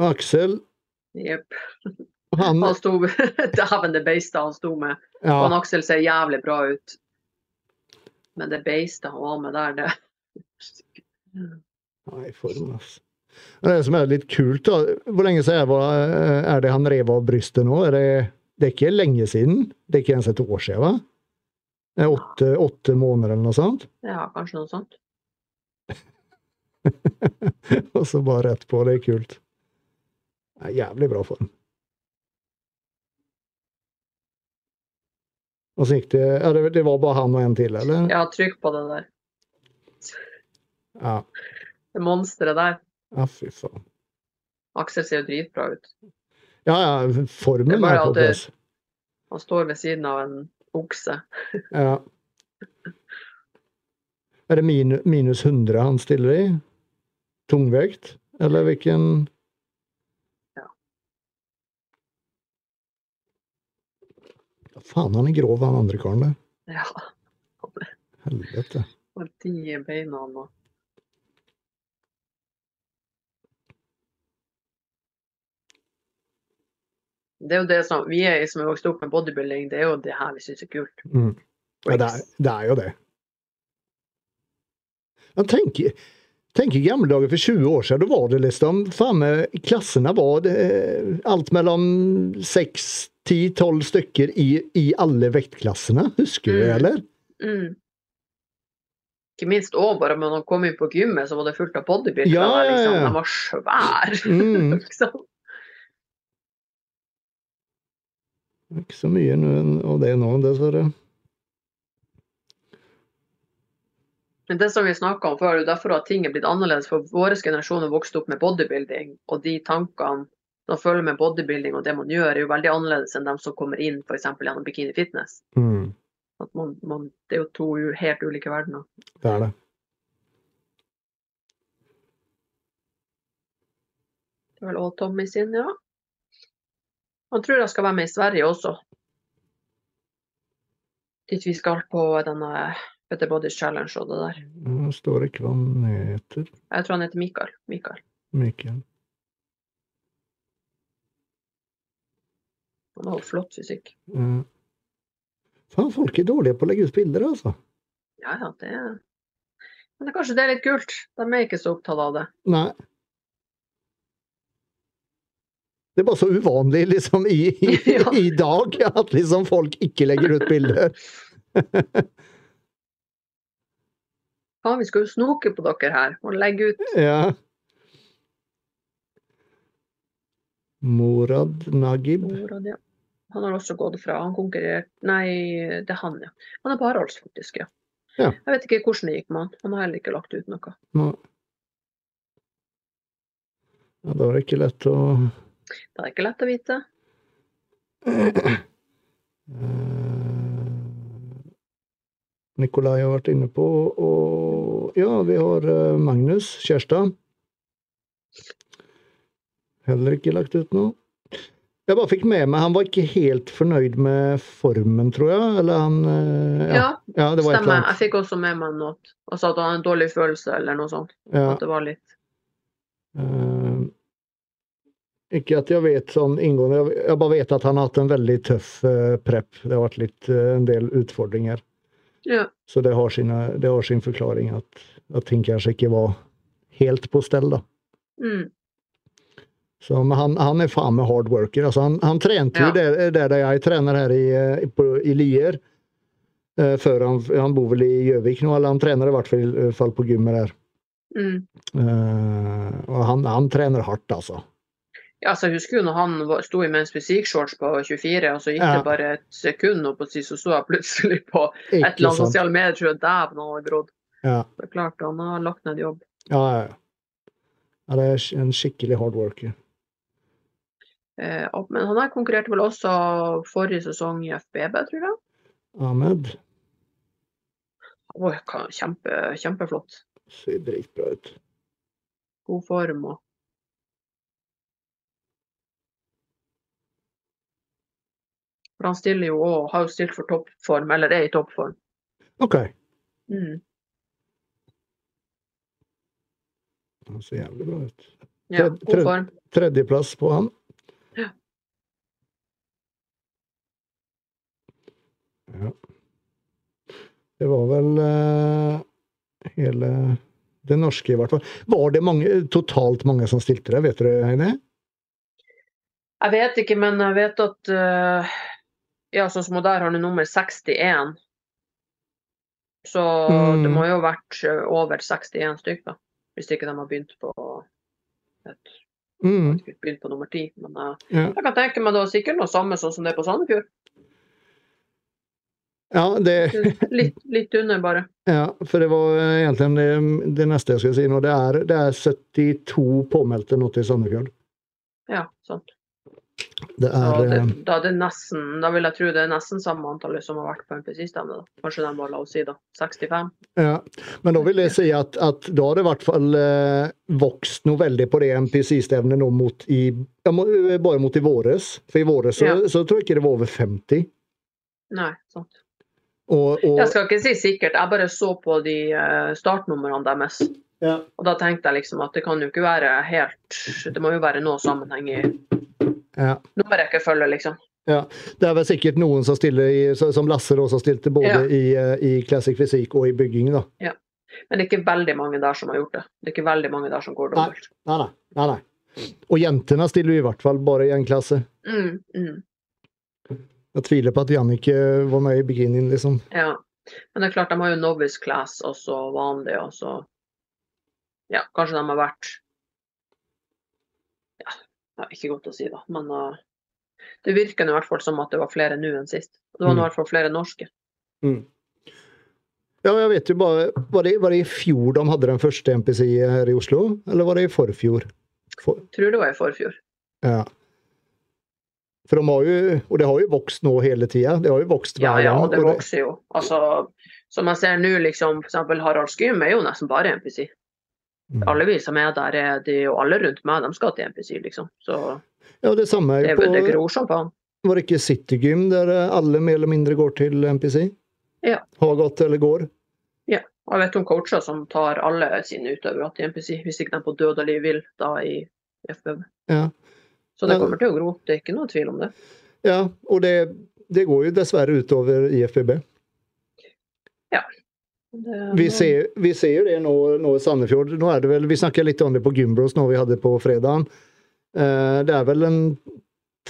Aksel, jepp. han Han sto Dæven, det beistet han sto med. Og han Ja, Aksel ser jævlig bra ut. Men det beistet han var med der, det nei, form, altså. Det som er litt kult, da Hvor lenge siden er det han rev av brystet nå? Er det, det er ikke lenge siden? Det er ikke ens et år siden, va? Åtte, åtte måneder eller noe sånt? Ja, kanskje noe sånt. Og så bare rett på. Det er kult. Det er jævlig bra form. Og så gikk det ja, det, det var bare han og en til, eller? Ja, trykk på det der. Ja, Det monsteret der. Ja fy faen. Aksel ser jo dritbra ut. Ja, ja, formen er er på plass. Han står ved siden av en okse. Ja. Er det min, minus 100 han stiller i? Tungvekt? Eller hvilken Ja. Ja, Faen, han er grov, han andre karen der. Ja. Helvete. Og de beina og Det er jo det som vi er som er vokst opp med bodybuilding, det er jo det her vi syns er kult. Mm. Ja, det, er, det er jo det. Men tenk, tenk i gamle dager for 20 år siden, da var det liksom Faen meg, klassene var det, eh, alt mellom 6, 10, 12 stykker i, i alle vektklassene. Husker du Mm. eller? Mm. Ikke minst òg, bare når man kom inn på gymmet, så var det fullt av bodybuildere. Ja, ja, ja, liksom. De var svære. Mm. liksom. Ikke så mye av det nå, dessverre. Men det som vi snakka om før, er derfor at ting er blitt annerledes. For vår generasjon har vokst opp med bodybuilding, og de tankene som følger med bodybuilding og det man gjør, er jo veldig annerledes enn dem som kommer inn f.eks. gjennom bikini fitness. Mm. At man, man, det er jo to helt ulike verdener. Det er det. Det er vel også Tommy sin, ja. Han tror jeg skal være med i Sverige også. Dit vi skal på denne Better Bodies Challenge og det der. Nå står det ikke hva han heter. Jeg tror han heter Mikael. Mikael. Mikael. Han har jo flott fysikk. Ja. Faen, folk er dårlige på å legge ut bilder, altså. Ja, ja, det Men det, kanskje det er litt kult. De er ikke så opptatt av det. Nei. Det er bare så uvanlig liksom i, i, Ja. i dag at liksom folk ikke legger ut bilder. Faen, vi skal jo snoke på dere her og legge ut Ja. Morad Nagib. Morad, ja. Han har også gått fra Han konkurrerte Nei, det er han, ja. Han er på Haralds, faktisk, ja. Ja. Jeg vet ikke hvordan det gikk med han. Han har heller ikke lagt ut noe. Ja, da var det ikke lett å Det er ikke lett å vite. Eh, Nikolai har vært inne på, og ja, vi har eh, Magnus Kjærstad. Heller ikke lagt ut noe. Jeg bare fikk med meg, han var ikke helt fornøyd med formen, tror jeg. Eller han eh, Ja, Ja, ja det var stemmer. Jeg fikk også med meg noe. Altså at han hadde en dårlig følelse eller noe sånt. Ja. At det var litt Eh, ikke at jeg vet sånn inngående, jeg, bare vet at han har hatt en veldig tøff uh, prep. Det har vært litt, eh, en del utfordringer. Ja. Så det har, sine, det har sin forklaring at, at ting kanskje ikke var helt på stell. da. Mm. Så, men han, han er faen meg hard worker. Altså, han, han trente jo Ja. der, der jeg trener her i, eh, på, i Lier. Eh, før han, han bor vel i Gjøvik nå, eller han trener i hvert fall, på gymmet der. Mm. Eh, og han, han trener hardt, altså. Ja, så jeg husker jo når han sto i men's fysikkshorts på 24, og så gikk Ja. det bare et sekund, og på si, så så jeg plutselig på et eller annet sant? sosiale medier, tror jeg dæven han har grodd. Ja, Det er klart, han har lagt ned jobb. ja, ja. ja. ja det er en skikkelig hard worker. Eh, men han her konkurrerte vel også forrige sesong i FBB, tror jeg. Ahmed Oi, kjempe, kjempeflott. ser dritbra ut. God form og For han stiller jo og har jo stilt for toppform, eller er i toppform. OK. Mm. Han ser jævlig bra ut. Ja, god form. form. Tredjeplass på han. Ja. Ja. Det var vel uh, hele det norske, i hvert fall. Var det mange, totalt mange som stilte det? Vet du Heine? Jeg vet ikke, men jeg vet at eh, Ja, sånn som hun der har nå nummer 61. Så Mm. det må jo ha vært eh, over 61 stykk, da. Hvis ikke de har begynt på et, Mm, begynt på nummer 10. Men uh, ja. jeg kan tenke meg det var sikkert noe samme sånn som det er på Sandefjord. ja, det Litt, litt under, bare. Ja, for det var egentlig det, det neste jeg skulle si nå. Det er, det er 72 påmeldte nå til Sandefjord. Ja, sant. Det Da, er det, eh, da, det nesten, da vil jeg tro det er nesten samme antallet som har vært på NPC-stevnet. Kanskje de var, la oss si, da, 65. Ja, men da vil jeg si at, at da har det i hvert fall eh, vokst noe veldig på det NPC-stevnet nå mot i ja, må- Bare mot i våres. For i våres så, Ja. så tror jeg ikke det var over 50. Nei, sant. Og, og, Jeg skal ikke si sikkert, jeg bare så på de eh, startnumrene deres. ja, Og da tenkte jeg liksom at det kan jo ikke være helt Det må jo være noe sammenheng i ja, nummerrekkefølge, liksom. ja. Det er vel sikkert noen som stiller i, som Lasse også stilte både Ja. i, eh, i classic fysikk og i bygging. da. Men det er ikke veldig mange der som har gjort det. Det er ikke veldig mange der som går dobbelt. Nei, nei. nei, nei. Og jentene stiller i hvert fall bare i én klasse. Mm, mm, Jeg tviler på at Jannicke var med i beginning, liksom. ja. Men det er klart, de har jo novice class og så vanlig, og så Ja, kanskje de har vært Ja, ikke godt å si, da. Men uh, det virker i hvert fall som at det var flere nå enn sist. Det var i Mm. hvert fall flere norske. Ja, jeg vet jo bare Var det, var det i fjor de hadde den første MPC her i Oslo, eller var det i forfjor? For, Tror det var i forfjor. ja. For de har jo Og det har jo vokst nå hele tida. Det har jo vokst Ja, hver ja, gang. Ja, det det- vokser jo. Altså, som jeg ser nå, liksom, eksempel Harald Skym er jo nesten bare NPC. Mm. Alle vi som er der, er de, og alle rundt meg, de skal til MPC, liksom. Så Ja, det samme er vel- det på gror som faen. Var det ikke Citygym der alle mer eller mindre går til MPC? Ja. Har gått eller går? Og jeg vet om coacher som tar alle sine utøvere til MPC, hvis ikke de på dødelig vil da i FBB. Ja. Så det Ja. kommer til å gro, det er ikke noe tvil om det. Ja, og det, det går jo dessverre utover IFBB. det Vi ser, vi ser jo det nå, nå i Sandefjord. Nå er det vel, vi snakket litt om det på Gymbros nå vi hadde på fredagen. Eh, det er vel en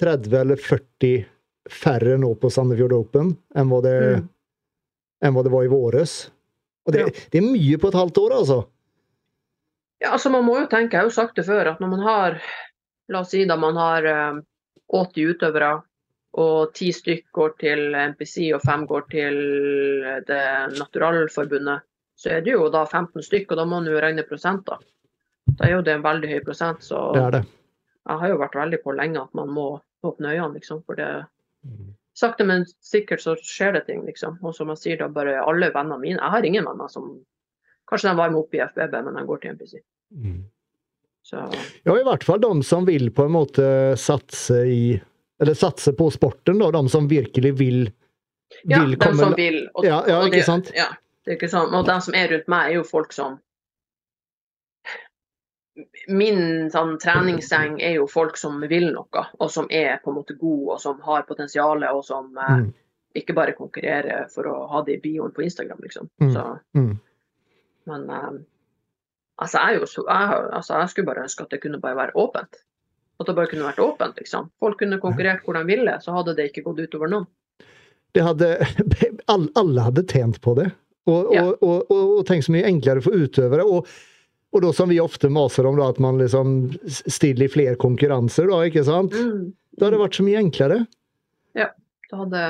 30 eller 40 færre nå på Sandefjord Open enn hva det, Mm. enn hva det var i våres. Og det, Ja. det er mye på et halvt år, altså. Ja, altså man må jo tenke, jeg har jo sagt det før, at når man har, la oss si da man har eh, 80 utøvere, og ti stykk går til NPC og fem går til det Naturalforbundet, så er det jo da 15 stykk, og da må man jo regne prosenter. Da er jo det en veldig høy prosent, så Det det. jeg har jo vært veldig på lenge at man må åpne øynene, liksom. For det sakte, men sikkert så skjer det ting, liksom. Og som jeg sier, da bare alle vennene mine Jeg har ingen venner som Kanskje de varmer opp i FBB, men de går til NPC. Så Ja, i hvert fall de som vil på en måte satse i Eller satse på sporten, da. De som virkelig vil, ja, vil de komme som vil. Og, Ja, ja, ikke det- sant? Ja, det er ikke sant. Og de som er rundt meg, er jo folk som Min sånn treningsseng er jo folk som vil noe, og som er på en måte gode, og som har potensial, og som eh, Mm. ikke bare konkurrerer for å ha det i bioen på Instagram, liksom. Mm. Så, Mm. men eh, altså, jeg, jo så, jeg, altså, jeg skulle bare ønske at det kunne bare være åpent. At det bare kunne vært åpent, liksom. Folk kunne konkurrert hvor de ville, så hadde det ikke gått utover noen. Det hadde, alle hadde tjent på det. Og, Ja. og, og, og, tenk så mye enklere for utøvere. Og, da som vi ofte maser om, da, at man liksom stiller i flere konkurranser, da, ikke sant? Mm. Det hadde vært så mye enklere. Ja. Det hadde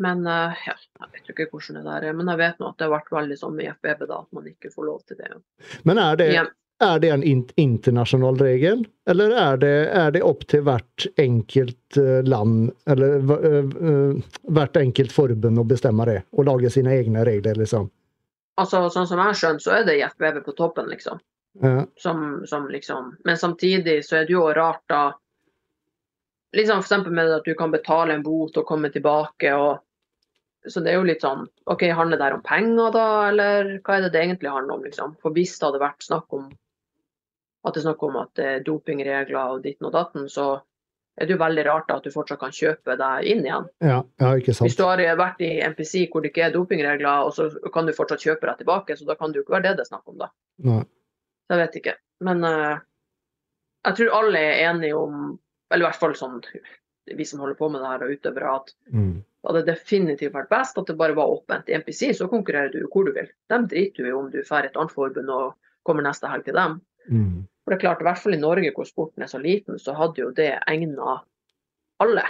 Men eh, ja, jeg vet ikke hvordan det der er. Men jeg vet nå at det har vært veldig sånn med FBB, da, at man ikke får lov til det. Men er det. Er det en internasjonal regel, eller er det, er det opp til hvert enkelt eh, land, eller eh, eh, hvert enkelt forbund å bestemme det, og lage sine egne regler, liksom? Altså, sånn som jeg skjønt, så er det FBB på toppen, liksom. Ja. Som, som liksom. Men samtidig så er det jo rart, da liksom eksempel med at du kan betale en bot og komme tilbake. og så det er jo litt sånn OK, handler det her om penger, da, eller hva er det det egentlig handler om, liksom? For hvis det hadde vært snakk om at det er snakk om at det er dopingregler og ditten og datten, så er det jo veldig rart at du fortsatt kan kjøpe deg inn igjen. Ja, ja ikke sant. Hvis du har vært i NPC hvor det ikke er dopingregler, og så kan du fortsatt kjøpe deg tilbake, så da kan det jo ikke være det det er snakk om, da. Nei. Jeg vet ikke. Men uh, jeg tror alle er enige om, eller i hvert fall sånn vi som holder på med det her og utøvere, at Mm. det hadde definitivt vært best at det bare var åpent. I NPC så konkurrerer du hvor du vil. De driter jo i om du drar et annet forbund og kommer neste helg til dem. Mm. For det er klart, i hvert fall i Norge hvor sporten er så liten, så hadde jo det egna alle.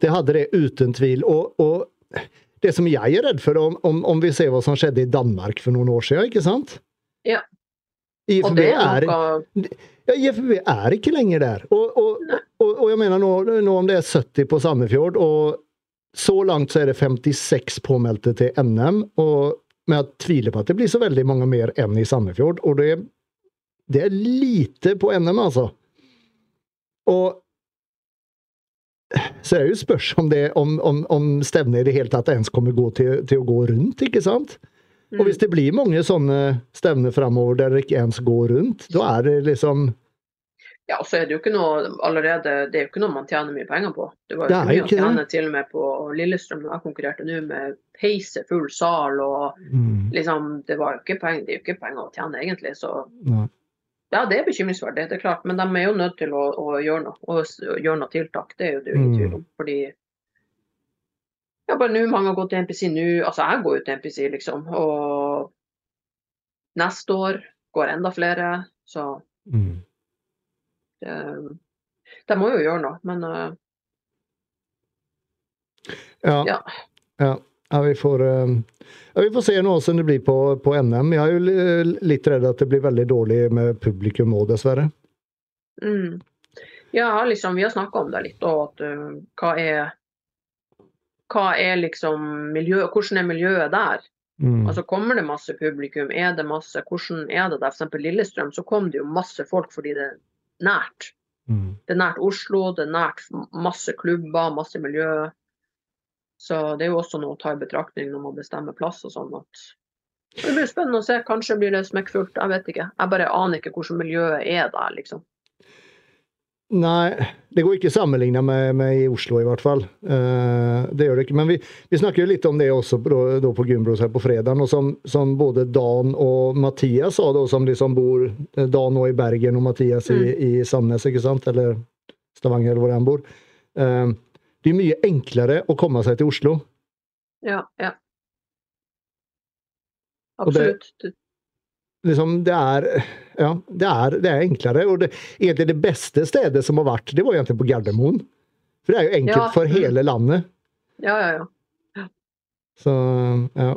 Det hadde det uten tvil. Og, og det som jeg er redd for, om, om, om vi ser hva som skjedde i Danmark for noen år siden, ikke sant? Ja. Og IFB det er, noe ja, IFB er ikke lenger der. Og, og, og, og jeg mener nå, nå om det er 70 på Sandefjord, og så langt så er det 56 påmeldte til NM. og men jeg tviler på at det blir så veldig mange mer enn i Sandefjord. Og det, det er lite på NM, altså. Og så er det jo spørs om, det, om, om, om stevnet i det hele tatt ens kommer gå til, til å gå rundt, ikke sant? Og hvis det blir mange sånne stevner framover der det ikke ens går rundt, da er det liksom Ja, så er det jo ikke noe allerede Det er jo ikke noe man tjener mye penger på. Det var jo Det mye å det. tjene til og med på Lillestrøm da jeg konkurrerte nå, med peise, full sal og mm, liksom Det var jo ikke penger, det er jo ikke penger å tjene, egentlig. Så nei. Ja, det er bekymringsverdig, det er klart. Men de er jo nødt til å, å gjøre noe, og gjøre noe tiltak. Det er jo det ingen Mm. tvil om. Fordi ja, bare nå mange har gått til NPC nå. Altså, jeg går jo til NPC, liksom. Og neste år går enda flere. Så Mm. det, de må jo gjøre noe. Men uh, Ja. Ja. ja. Ja vi, får, eh, ja, vi får se nå hvordan det blir på, på NM. Jeg er jo litt redd at det blir veldig dårlig med publikum òg, dessverre. mm. Ja, liksom, vi har snakka om det litt, og at eh, hva hva er liksom miljø, hvordan er miljøet der? Mm. Altså Kommer det masse publikum? Er det masse? Hvordan er det der? For Lillestrøm så kom det jo masse folk fordi det er nært. Mm. Det er nært Oslo, det er nært masse klubber, masse miljø. Så det er jo også noe å ta i betraktning når man bestemmer plass og sånn. at Det blir spennende å se. Kanskje blir det smekkfullt. Jeg vet ikke. Jeg bare aner ikke hvordan miljøet er der, liksom. Nei, det går ikke sammenligna med, med i Oslo, i hvert fall. Uh, det gjør det ikke. Men vi, vi snakker jo litt om det også på, da på Gymbros her på fredagen, og som, som både Dan og Mathias sa, da, som liksom bor eh, Dan nå i Bergen og Mathias i, i Sandnes, ikke sant? Eller Stavanger, eller hvor han bor. Eh, det er mye enklere å komme seg til Oslo. Ja, ja. Absolutt. Det- Liksom, det er ja, det er, det er enklere. Og det, egentlig det beste stedet som har vært, det var egentlig på Gardermoen. For det er jo enkelt Ja, for mm. hele landet. Ja, ja, ja. Så ja.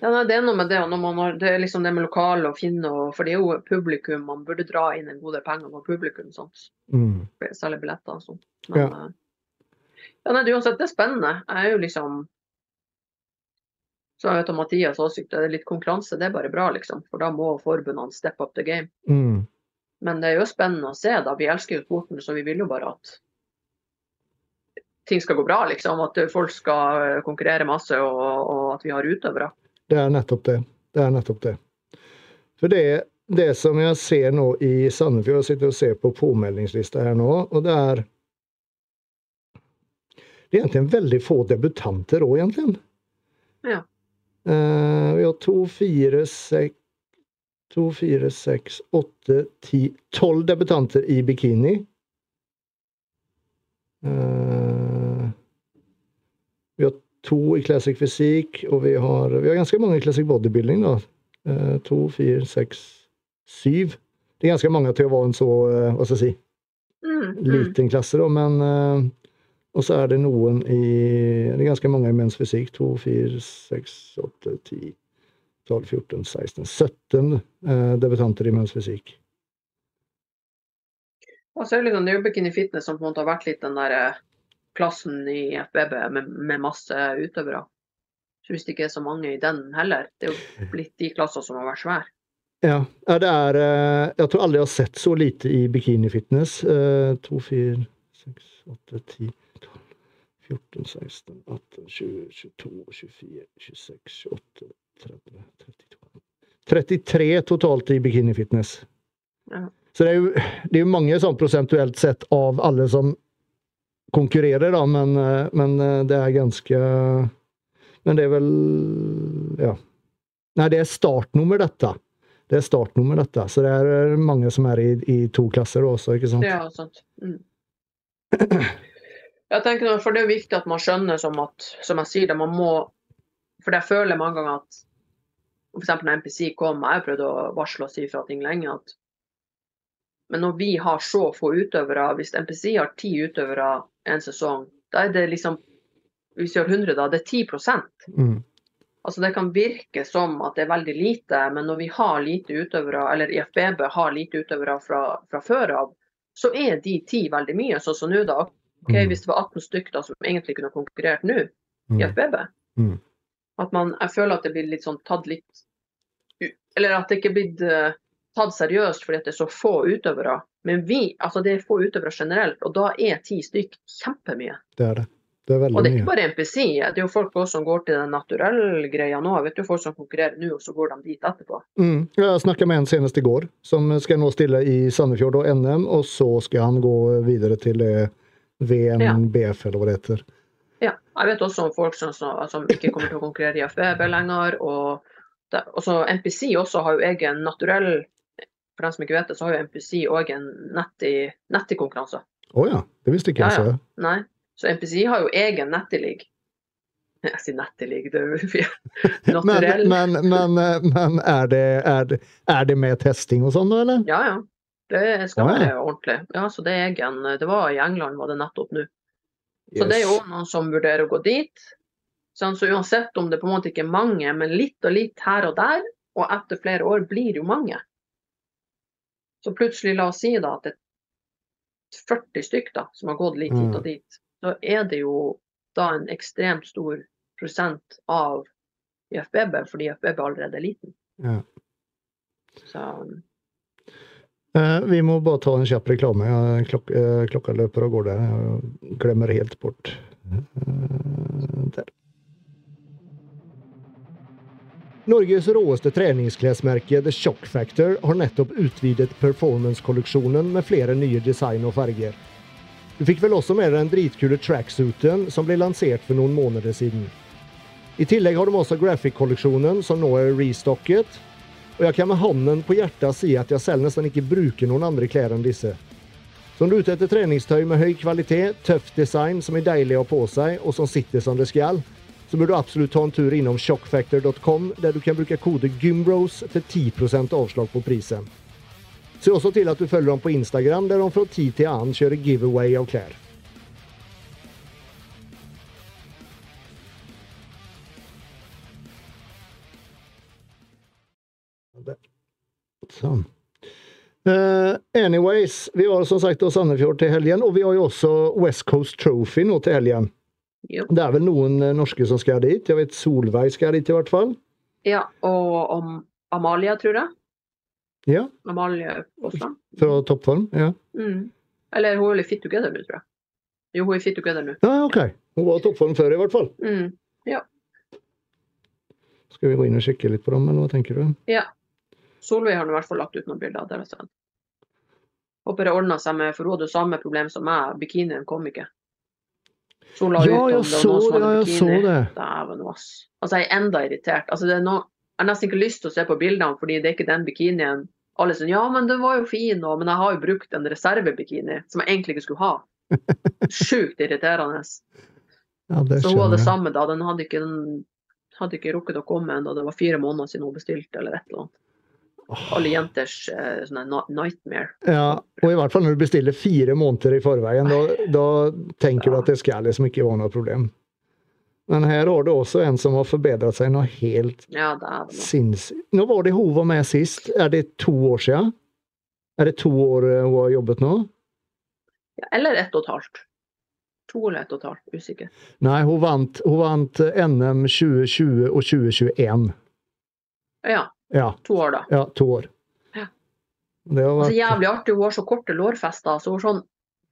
Ja, nei, Det er noe med det, når man har, det er liksom det med lokale å finne, og, for det er jo publikum. Man burde dra inn en god del penger på publikum, sant? Mm. Særlig billetter og sånt. Men Ja. Ja, nei, uansett, det er spennende. Jeg er jo liksom Så jeg om Mathias også, det er litt konkurranse, det er bare bra, liksom. For da må forbundene step up the game. Mm. Men det er jo spennende å se, da. Vi elsker jo sporten, så vi vil jo bare at ting skal gå bra, liksom. At folk skal konkurrere masse, og, og at vi har utøvere. Det er nettopp det. Det er nettopp det. For det, det som jeg ser nå i Sandefjord, jeg sitter og ser på påmeldingslista her nå, og det er Det er egentlig veldig få debutanter òg, egentlig. Ja. Uh, vi har to, fire, seks To, fire, seks, åtte, ti Tolv debutanter i bikini. Uh, vi har to i classic fysikk, og vi har, vi har ganske mange i classic bodybuilding. da. Uh, to, fire, seks, syv. Det er ganske mange til å være en så uh, hva skal jeg si, Mm, mm. liten klasse, da, men Og så er det noen i Det er ganske mange i menns fysikk. To, fire, seks, åtte, ti, tolv, 14, 16, 17 eh, debutanter i menns fysikk. Og så er det liksom, Bikini Fitness som på en måte har vært litt den der plassen klassen i FBB med, med masse utøvere. Så hvis det ikke er så mange i den heller, det er jo blitt de klasser som har vært svære. Ja, det er eh, Jeg tror aldri jeg har sett så lite i bikinifitness. fitness. to, fire, 6, 8, 10, 12, 14, 16, 18, 20, 22, 24, 26, 28, 30, 32. 33 totalt i bikini fitness. Ja. Så det er jo det er jo mange sånn prosentuelt sett av alle som konkurrerer, da, men, eh, men eh, det er ganske Men det er vel Ja. Nei, det er startnummer, dette. Det er startnummer, dette. Så det er eh, mange som er i, i to klasser også, ikke sant? Ja, sant. Mm. Jeg tenker, for Det er viktig at man skjønner, som, at, som jeg sier, det man må For jeg føler mange ganger at f.eks. når MPC kom, jeg har prøvd å varsle og si fra ting lenge, at men når vi har så få utøvere, hvis MPC har ti utøvere en sesong, da er det liksom Hvis vi har 100, da, det er 10 Mm. Altså Det kan virke som at det er veldig lite, men når vi har lite utøvere, eller IFBB har lite utøvere fra, fra før av, så er de ti veldig mye. Sånn som nå, da. Ok, Mm. Hvis det var 18 stykker da, som egentlig kunne konkurrert nå, i Mm. FBB, Mm. at man, jeg føler at det blir litt sånn tatt litt Eller at det ikke er blitt eh, tatt seriøst fordi det er så få utøvere. Men vi, altså det er få utøvere generelt, og da er ti stykk kjempemye. Det er det. Det er veldig mye. Og det er ikke bare MPC, det er jo folk også som går til den naturelle greia nå. Jeg vet jo folk som konkurrerer nå, og så går de dit etterpå. Mm. Jeg snakka med en senest i går, som skal nå stille i Sandefjord og NM, og så skal han gå videre til eh, VM, Ja. BF eller hva det heter. Ja, jeg vet også om folk som, som, ikke kommer til å konkurrere i FBB lenger. Og det, også NPC også har jo egen naturell For dem som ikke vet det, så har jo NPC òg en nettikonkurranse. Å ja, det visste ikke jeg. ja. så. Nei, så NPC har jo egen netti-league. Jeg sier netti-league, det er jo. Naturell. Men, men, men, eh, men er, det, er, det, er det med testing og sånn, eller? Ja, ja. Det skal ja. være ordentlig. Ja, så det er egen Det var i England, var det nettopp nå. Så det er jo noen som vurderer å gå dit. Sånn, så uansett om det på en måte ikke er mange, men litt og litt her og der, og etter flere år blir det jo mange. Så plutselig, la oss si da at det er 40 stykker da, som har gått litt hit Mm. og dit, så er det jo da en ekstremt stor prosent av IFBB, fordi IFBB allerede er liten. Ja. Så Eh, vi må bare ta en kjapp reklame. Klok eh, klokka løper av gårde. Jeg glemmer helt bort. Eh, der. Norges råeste treningsklesmerke The Shock Factor har nettopp utvidet performance-kolleksjonen med flere nye design og farger. Du fikk vel også med deg den dritkule tracksuiten som ble lansert for noen måneder siden. I tillegg har de også graphic-kolleksjonen som nå er restocket, og jeg kan med hånden på hjertet si at jeg selv nesten ikke bruker noen andre klær enn disse. Så om du er ute etter treningstøy med høy kvalitet, tøff design som er deilig å ha på seg, og som sitter som det skal, så bør du absolutt ta en tur innom shockfactor.com, der du kan bruke kode GYMBROS for 10% avslag på prisen. Se også til at du følger dem på Instagram, der de fra tid til annen kjører giveaway av klær. Sånn. Uh, anyways, vi var som sagt hos Sandefjord til helgen, og vi har jo også West Coast Trophy nå til helgen. jo. Det er vel noen eh, norske som skal dit. Jeg vet Solveig skal dit i hvert fall. Ja, og om Amalia, tror jeg. Ja, Amalie Fossland. fra toppform. Ja, Mm. Eller hun er litt fit together nå, tror jeg. Jo, hun er fit together nå. ja ok. Hun var i toppform før, i hvert fall. Mm. Skal vi gå inn og sjekke litt på dem, eller hva tenker du? Ja. Solveig har i hvert fall lagt ut noen bilder. Der, altså. Håper det ordna seg med For hun hadde samme problem som meg. Bikinien kom ikke. Så hun la Ja, ut om jeg det var så noen som det, hadde ja, bikini. det. Dæven ass. Altså, jeg er enda irritert. Altså, det er noe, jeg har nesten ikke lyst til å se på bildene, fordi det er ikke den bikinien. Alle sier ja, men den var jo fin, og, men jeg har jo brukt en reservebikini som jeg egentlig ikke skulle ha. Sjukt irriterende. Ja, det Så hun hadde det samme da. Den hadde ikke, den hadde ikke rukket å komme ennå. Det var fire måneder siden hun bestilte, eller et eller annet. Alle jenters uh, nightmare. Ja, og i hvert fall når du bestiller fire måneder i forveien, da, da tenker du at det skal liksom ikke være noe problem. Men her har du også en som har forbedret seg noe helt Ja, sinnssykt. Nå var det hun var med sist. Er det to år siden? Er det to år eh, hun har jobbet nå? Ja, eller ett og et halvt. To eller ett og et halvt, usikker. Nei, hun vant, hun vant eh, NM 2020 og 2021. Ja, Ja, to år, da. ja to år. Ja. Det har Altså, vært jævlig artig. Hun har så korte lårfester. Så hun sånn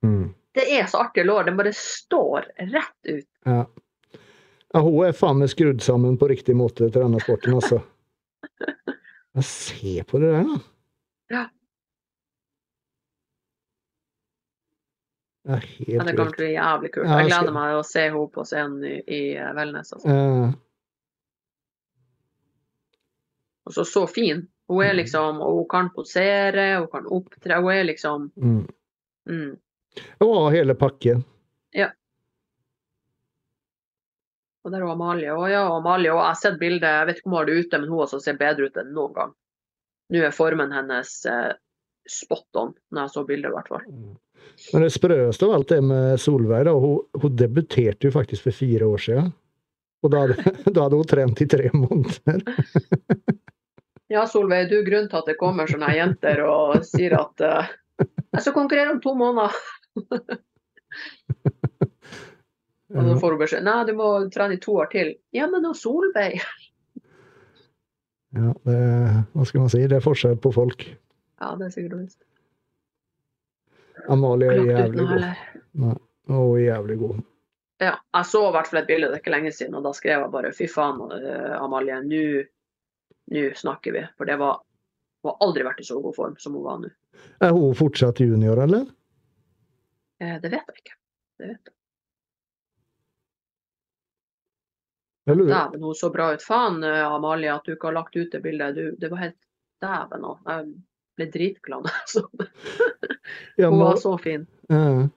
mm. det er så artig lår. Den bare står rett ut. Ja. ja, hun er faen meg skrudd sammen på riktig måte til denne sporten, altså. Ja, se på det der, da. Ja. Det er Men helt det kommer til å bli jævlig kult. Jeg gleder meg til å se henne på scenen i, i Velnes. Altså. Eh, Og så så fin. Hun er liksom, og hun kan posere, hun kan opptre. Hun er liksom mm. mm. Og hele pakken. Ja. Og der er Amalie. Å ja, Amalie. Og jeg har sett bildet, jeg vet ikke om hun har det ute, men hun også ser bedre ut enn noen gang. Nå er formen hennes eh, spot on, når jeg så bildet i hvert fall. Men det sprøeste av alt det med Solveig, da. Hun, hun debuterte jo faktisk for fire år siden. Og da hadde, da hadde hun trent i tre måneder. Ja, Solveig, du grunnen til at det kommer sånne jenter og sier at uh, jeg skal konkurrere om to måneder. Og så får hun beskjed nei, du må trene i to år til. Ja, men og Solveig Ja, det, hva skal man si? Det er forskjell på folk. Ja, det er sikkert visst. Amalie er jævlig god. Nei, Hun er jævlig god. Ja, jeg så i hvert fall et bilde, det er ikke lenge siden, og da skrev jeg bare fy faen, eh, Amalie, nå nå snakker vi. For det var Hun har aldri vært i så god form som hun var nå. Er hun fortsatt junior, eller? Eh, det vet jeg ikke. Det vet jeg. Dæven, hun så bra ut. Faen, eh, Amalie, at du ikke har lagt ut det bildet. Du, det var helt Dæven òg. Jeg ble dritglad. Ja, Hun var så fin. ja.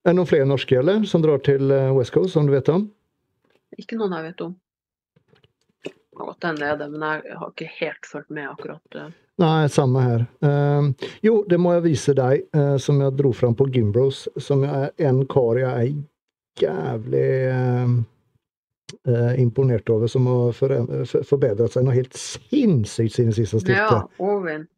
Er det noen flere norske eller, som drar til eh, West Coast, som du vet om? Ikke noen jeg vet om. Kan godt hende det men jeg har ikke helt fulgt med akkurat. eh. Nei, samme her. Uh, jo, det må jeg vise deg, uh, som jeg dro fram på Gimbros, som er en kar jeg er jævlig uh, imponert over, som har for, for, forbedret seg noe helt sinnssykt siden siste stilte. Ja, Ovin.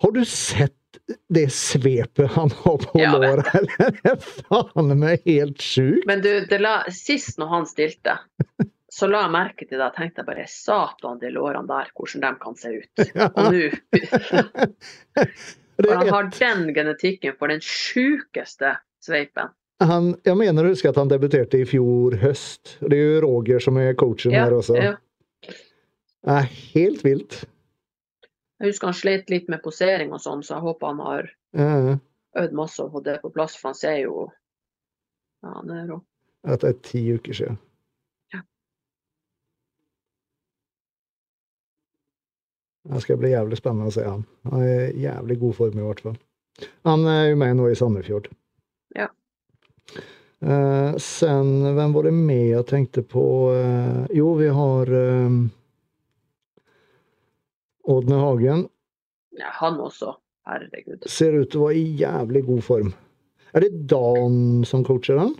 Har du sett det svepet han har på Ja, låret? eller? Er faen meg helt sjukt! Men du, det la, sist når han stilte, så la jeg merke til det. og tenkte jeg bare satan, de lårene der, hvordan de kan se ut. Og nå Det For han har den genetikken for den sjukeste sveipen. han, jeg mener å huske at han debuterte i fjor høst. Det er jo Roger som er coachen Ja, her også. ja. Det er helt vilt. Jeg husker han slet litt med posering og sånn, så jeg håper han har Ja, øvd masse og fått det på plass, for han ser jo Ja, han er rå. at det er ti uker siden. Det skal bli jævlig spennende å se han. Han er i jævlig god form i hvert fall. Han er jo med nå i Sandefjord. Ja. Eh, sen, hvem var det med jeg tenkte på? Eh, jo, vi har eh, Ådne Hagen. Ja, han også. Herregud. Ser ut til å være i jævlig god form. Er det Dan som coacher han?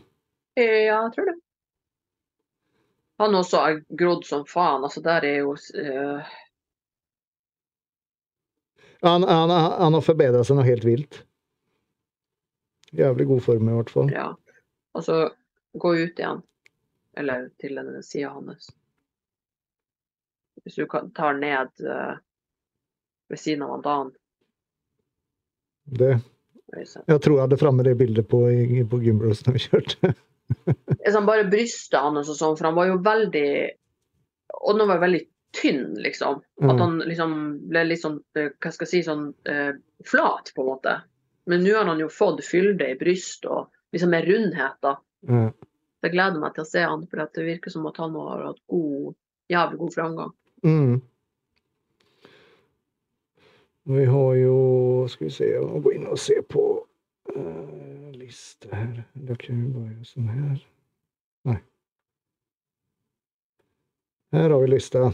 Eh, Ja, jeg tror det. Han også har grodd som faen. Altså, der er jo eh, Han, han, han har forbedret seg noe helt vilt. Jævlig god form i hvert fall. Ja. Altså, gå ut igjen. Eller til den sida hans. Hvis du tar ned uh, ved siden av Dan. Det, jeg tror jeg hadde framme det bildet på, på Gimbros når vi kjørte. Liksom bare brystet hans og sånn, for han var jo veldig Og nå var veldig tynn, liksom. At Mm. han liksom ble litt sånn, eh, hva skal jeg si, sånn eh, flat, på en måte. Men nå har han jo fått fylde i bryst og liksom med rundhet, da. Mm. Jeg gleder meg til å se han, for det virker som at han har hatt god, jævlig god framgang. Mm. Vi har jo Skal vi se, jeg må gå inn og se på uh, liste her. Da kan vi bare gjøre sånn her. Nei. Her har vi lista.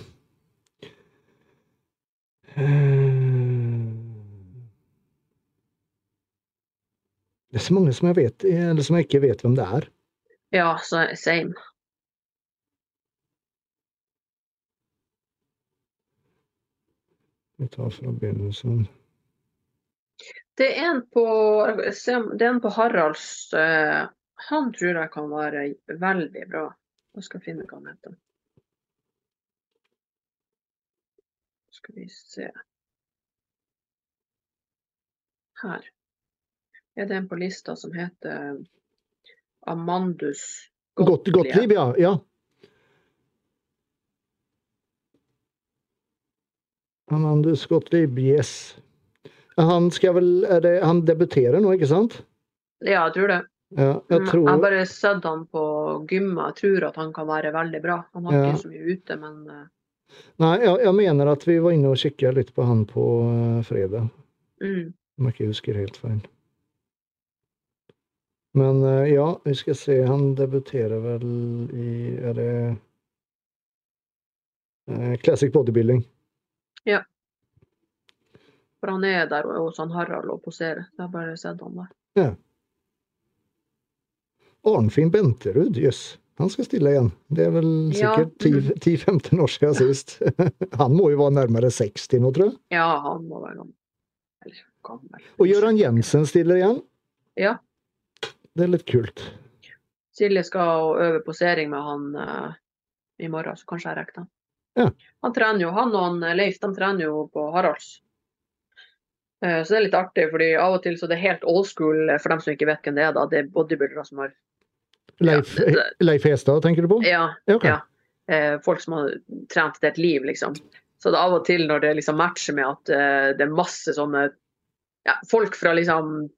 Det er så mange som jeg vet, eller som jeg ikke vet hvem det er. Ja, så same. Vi tar fra begynnelsen. Det er en på, det er en på Haralds. eh, han tror jeg kan være veldig bra. Jeg skal finne hva han heter. Skal vi se. Her. er det en på lista som heter Amandus Gottlieb. Gottlieb, ja. ja. Amandus Gottlieb, yes. Han skal vel det, Han debuterer nå, ikke sant? Ja, jeg tror det. Ja, jeg Mm, tror har bare sett han på gymmet. Jeg tror at han kan være veldig bra. Han har Ja. ikke så mye ute, men eh, Nei, jeg, jeg mener at vi var inne og kikka litt på han på eh, fredag. mm, Om jeg ikke husker helt feil. Men eh, ja, vi skal se. Han debuterer vel i Er det eh, Classic Bodybuilding? Ja. For han er der hos han Harald og poserer. Jeg har bare sett han der. Arnfinn Benterud, jøss. Han skal stille igjen. Det er vel Ja, sikkert 10-15 år siden sist. Han må jo være nærmere 60 nå, tror jeg. Ja, han må være gammel. Gammel. Og Gøran Jensen stiller igjen. Ja. Det er litt kult. Silje skal øve posering med han uh, i morgen, så kanskje jeg rekker det. Ja. Han trener jo, han og han eh, Leif de trener jo på Haralds. Uh, så det er litt artig, fordi av og til så det er helt old school for dem som ikke vet hvem det er. da, Det er bodybuildere som har Leif, Ja, Leif Hestad, tenker du på? Ja, Okay. ja. eh, folk som har trent et helt liv, liksom. Så det er av og til når det liksom matcher med at eh, det er masse sånne ja, folk fra liksom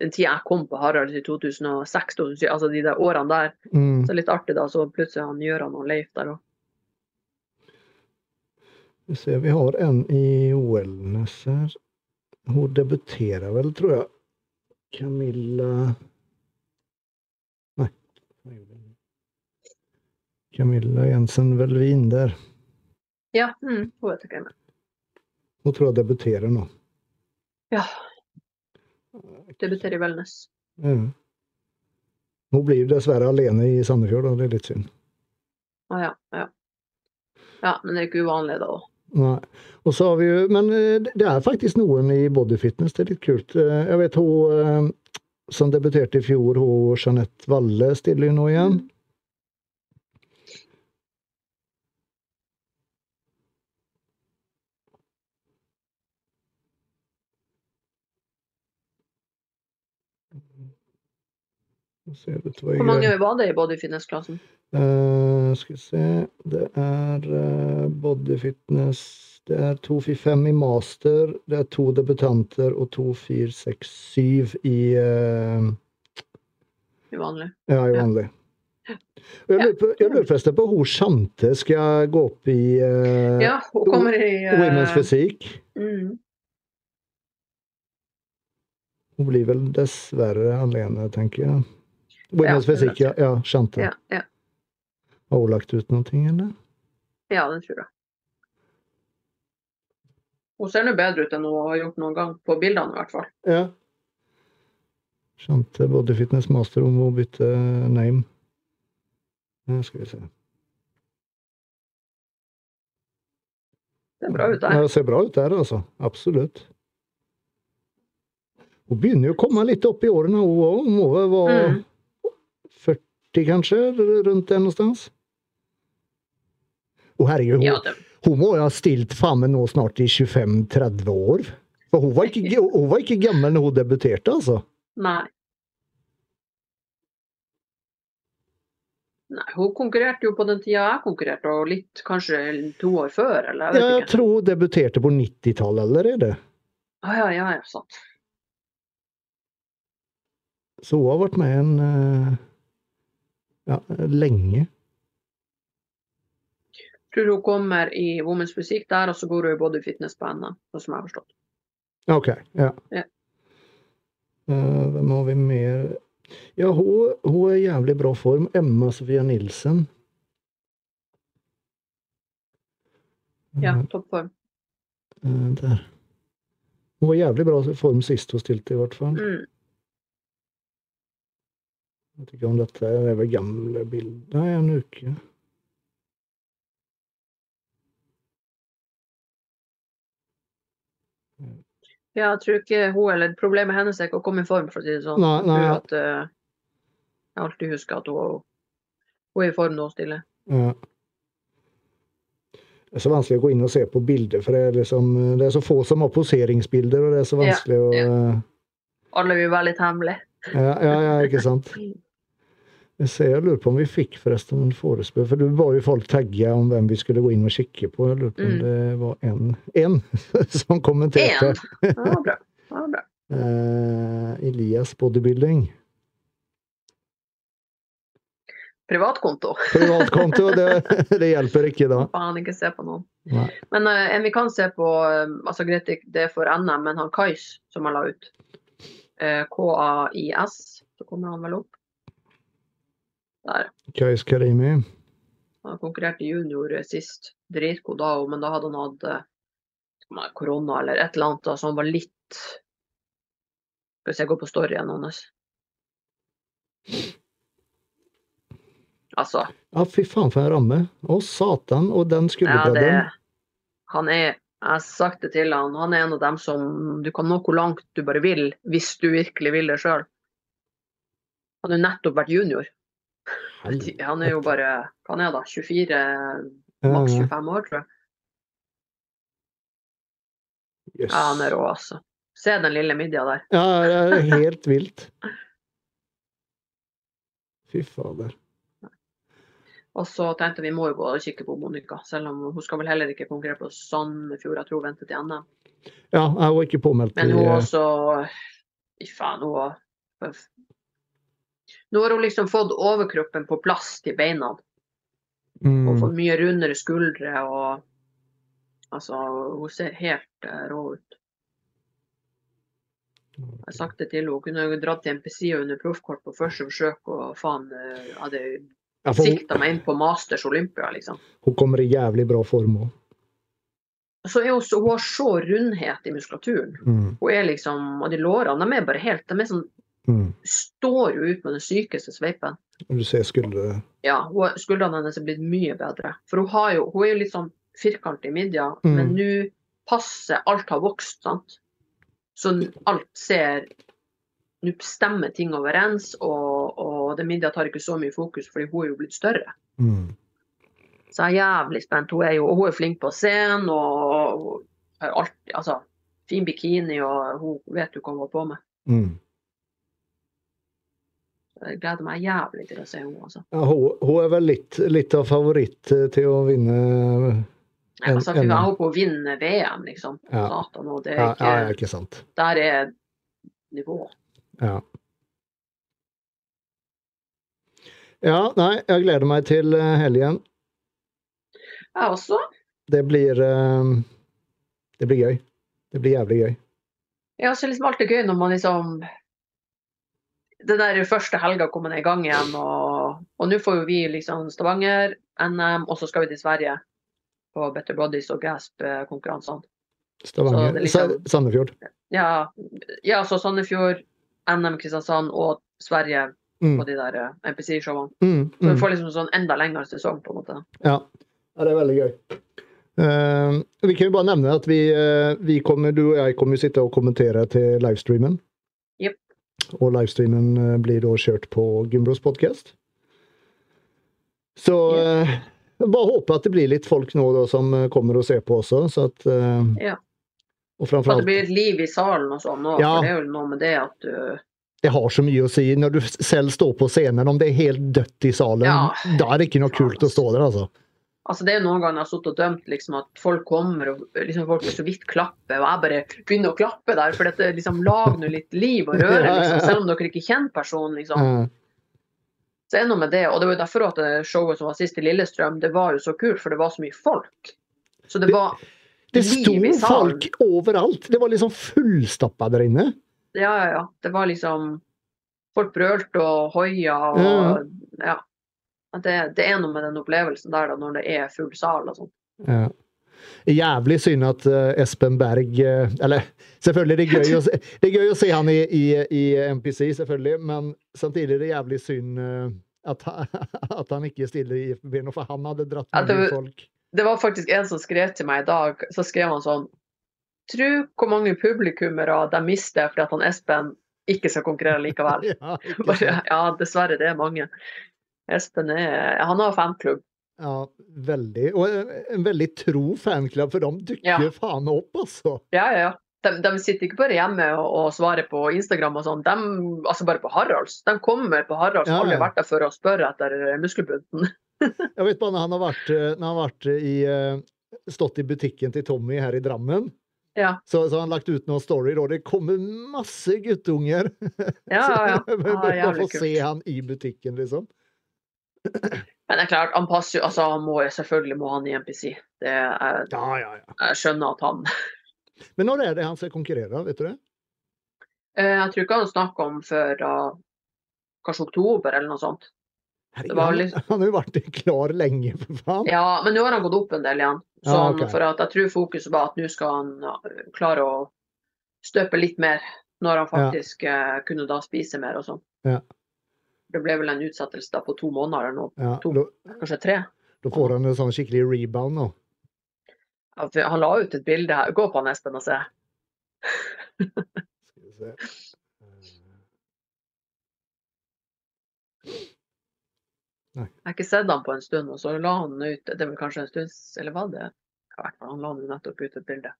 den tida jeg kom på Harald i 2006, 2007, altså de der årene der. Mm. Så litt artig da, så plutselig han Gøran og Leif der òg. Vi ser, vi har en i Wellness her. Hun debuterer vel, tror jeg. Camilla Camilla Jensen Velvin der. Ja, mm, hun vet ikke hvem jeg er. Hun tror jeg debuterer nå. Ja. Debuterer i Wellness. Ja. Hun blir dessverre alene i Sandefjord, og det er litt synd. Ah, ja, ja. ja, men det er ikke uvanlig da òg. Nei. Og så har vi jo, men eh, det er faktisk noen i bodyfitness, det er litt kult. Eh, Jeg vet hun eh, som debuterte i fjor, hun Jeanette Valle, stiller jo nå igjen. Skal vi se, vet du hva jeg Hvor mange var det i bodyfitness-klassen? Uh, skal vi se Det er uh, bodyfitness Det er 245 i master. Det er to debutanter og 2467 i uh, Uvanlig. Ja, i vanlig. Jeg lurer jeg lurer forresten på hvor Shante skal gå opp i uh, Ja, hun kommer i eh, Women's Physique. mm, Hun blir vel dessverre alene, tenker jeg. Women's Ja, Physique, ja. ja Skjønte. ja, ja. Har hun lagt ut noen ting, eller? ja, det tror jeg. Hun ser nå bedre ut enn hun har gjort noen gang, på bildene i hvert fall. Ja. Skjønte både Fitness Master, hun må bytte name. Ja, skal vi se. Det ser bra ut der. Ja, det ser bra ut der, altså. Absolutt. Hun begynner jo å komme litt opp i årene, hun òg. Må være Mm. 40, kanskje? Rundt der någonstans. Å herregud, hun, Ja, det, hun må jo ha stilt faen meg nå snart i 25-30 år. For hun var, ikke, hun var ikke gammel når hun debuterte, altså. nei. Nei, hun konkurrerte jo på den tida jeg konkurrerte, og litt kanskje to år før, eller jeg vet Jeg tror hun debuterte på 90-tallet allerede. Ah, ja, ja, ja, sant. Så hun har vært med en eh, ja, lenge. Tror hun kommer i Women's Musikk der, og så går hun i både fitnessbandet, sånn som jeg har forstått. OK. Ja. Ja. Uh, hvem har vi mer? Ja, hun, hun er i jævlig bra form. Emma Sofia Nilsen. Ja, Eh, toppform. Uh, der. Hun var i jævlig bra form sist hun stilte, i hvert fall. Mm. Jeg vet ikke om dette er vel gamle bilder Nei, en uke. Ja, jeg tror ikke hun eller problemet hennes er ikke å komme i form, for å si det sånn. Nei, Jeg nei. tror at uh, jeg alltid husker at hun, hun er i form nå stille. Ja. Det er så vanskelig å gå inn og se på bilder, for det er, liksom, det er så få som har poseringsbilder, og det er så Ja, vanskelig å ja. Alle vil være litt hemmelige. Ja, ja, ja, ikke sant. Jeg ser, jeg lurer på om vi fikk forresten en forespørsel, for det var jo folk tagga om hvem vi skulle gå inn og kikke på. Jeg lurer på om Mm. det var en, en som kommenterte. En. Ja, bra. Ja, bra. Eh, Elias bodybuilding. Privatkonto. Privatkonto, det, det hjelper ikke da. Faen, ikke se på noen. Nei. Men uh, en vi kan se på eh, altså Greit, det- det er for NM, men han Kais som han la ut. uh, KAIS, så kommer han vel opp. Der. Kais Karimi. Han konkurrerte junior sist. Dritgod da men da hadde han hatt eh, korona eller et eller annet, da, så han var litt Skal vi se, jeg går på storyen hans. Altså, Ja, fy faen for en ramme. Å, satan. Og den ja, det skulderbredden. Han er Jeg har sagt det til han, han er en av dem som du kan nå hvor langt du bare vil, hvis du virkelig vil det sjøl. Han har nettopp vært junior. Han er jo bare Hva han er da? 24, maks 25 år, tror jeg. Yes. Ja, han er rå, altså. Se den lille midja der. Ja, det er helt vilt. Fy fader. Og så tenkte vi må jo gå og kikke på Monica, selv om hun skal vel heller ikke konkurrere på Sandefjord, jeg tror hun venter til NM. Ja, jeg var ikke påmeldt Men hun eh, også Fy faen, hun Nå har hun liksom fått overkroppen på plass til beina. Og mm, fått mye rundere skuldre og Altså, hun ser helt eh, rå ut. Jeg har sagt det til henne. Hun kunne dratt til MPC og under proffkort på første forsøk, og faen eh, hadde ja, sikta meg inn på Masters Olympia, liksom. hun kommer i jævlig bra form òg. Så hun, så, hun har så rundhet i muskulaturen. Mm, Hun er liksom, og de lårene de er bare helt De er sånn, mm. står jo ut med den sykeste sveipen. Du ser skuldre Ja, skuldrene hennes er blitt mye bedre. For hun, har jo, hun er jo litt sånn firkant i midja, Mm. men nå passer Alt har vokst, sant. Så alt ser Nå stemmer ting overens, og, og den midja tar ikke så mye fokus, fordi hun er jo blitt større. mm. Så jeg er jævlig spent. Hun er jo hun er flink på scenen, og og alltid Altså, fin bikini, og hun vet jo hva hun har på med. Mm. Jeg gleder meg jævlig til å se henne. Altså. Ja, hun, hun er vel litt, litt av favoritt eh, til å vinne Jeg har sagt Hun er en- jeg håper hun VM, liksom. Ja. Satan, og det er ikke, ja, ja, ikke sant. Der er nivå. Ja. ja, nei, jeg gleder meg til eh, helgen. Jeg også. Det blir eh, Det blir gøy. Det blir jævlig gøy. Ja, så liksom alt er gøy når man liksom Den der første helga kommer man i gang igjen, og, og nå får jo vi liksom Stavanger, NM, og så skal vi til Sverige på Better Bodies og Gasp-konkurransene. Stavanger. Så er liksom- Sandefjord. Ja, ja, så Sandefjord, NM Kristiansand og Sverige Mm. på de der eh, NPC-showene. Mm, Så vi mm. får liksom sånn enda lengre sesong, på en måte. Ja. ja, det er veldig gøy. Uh, vi kan jo bare nevne at vi, uh, vi kommer, du og jeg kommer jo sitte og kommentere til livestreamen. Og livestreamen eh, blir da kjørt på Gymbros podcast. Så yeah. bare håper at det blir litt folk nå da, som eh, kommer og ser på også. Så at, Yeah. Og framfor det blir et liv i salen og sånn òg. Ja. For det er jo noe med det at du det har så mye å si når du selv står på scenen. Om det er helt dødt i salen, Ja. da er det ikke noe kult å stå der, altså. Altså Det er jo noen ganger jeg har sittet og dømt liksom, at folk kommer og liksom, folk så vidt klappe, og jeg bare begynner å klappe der. For dette liksom, lag nå litt liv og røre, liksom, selv om dere ikke kjenner personen. liksom. Eh, Så er det noe med det, og det var jo derfor at showet som var sist i Lillestrøm, det var jo så kult, for det var så mye folk. Så det var det sto i salen. folk overalt. Det var liksom fullstappa der inne. Ja, ja, ja. Det var liksom Folk brølte og hoia og Ja. ja. Det, det er noe med den opplevelsen der da, når det er full sal og sånn. Ja. Jævlig synd at uh, Espen Berg uh, Eller selvfølgelig, det er gøy å det gøy å se han i, i, i MPC, selvfølgelig, men samtidig er det jævlig synd uh, at, han- at han ikke stiller i IFB, for han hadde dratt Ja, det folk. Det var faktisk en som skrev til meg i dag, så skrev han sånn Tro hvor mange publikummere de mister fordi at han Espen ikke skal konkurrere likevel. Ja, Bare, ja, dessverre, det er mange. Espen er Han har fanklubb. ja, veldig. Og en- en veldig tro fanklubb, for de dukker Ja. faen opp, altså. Ja, ja, ja. de, de sitter ikke bare hjemme og, og svarer på Instagram og sånn, de, altså bare på Haralds. De kommer på Haralds, Ja, aldri ja. vært der før og spør etter muskelbunten. jeg vet bare når han har vært, eh, han har vært i, eh, stått i butikken til Tommy her i Drammen. Ja, Så, så har han lagt ut noen story og Det kommer masse guttunger. ja, ja. ja. Ah, jævlig kult. se han i butikken liksom. Men det er klart, han passer jo Altså, han må selvfølgelig må han i NPC. Det er, Ja, ja, ja. jeg skjønner at han Men når er det han skal konkurrere, vet du det? Eh, Jeg tror ikke han snakker om før uh, kanskje oktober eller noe sånt. Herregud, var han, litt- han har jo vært klar lenge, for faen. Ja, men nå har han gått opp en del igjen. Ja, Sånn, ok. For at jeg tror fokuset var at nå skal han klare å støpe litt mer når han faktisk eh, kunne da spise mer og sånn. Ja. Det ble vel en utsettelse da på to måneder eller noe, To. da, kanskje tre. da får han en sånn skikkelig rebound nå. Han la ut et bilde her. Gå på han Espen og se. Skal vi se. Jeg har ikke sett han på en stund, og så la han ut Det er vel kanskje en stund Eller var det? I hvert fall, han la nettopp ut et bilde.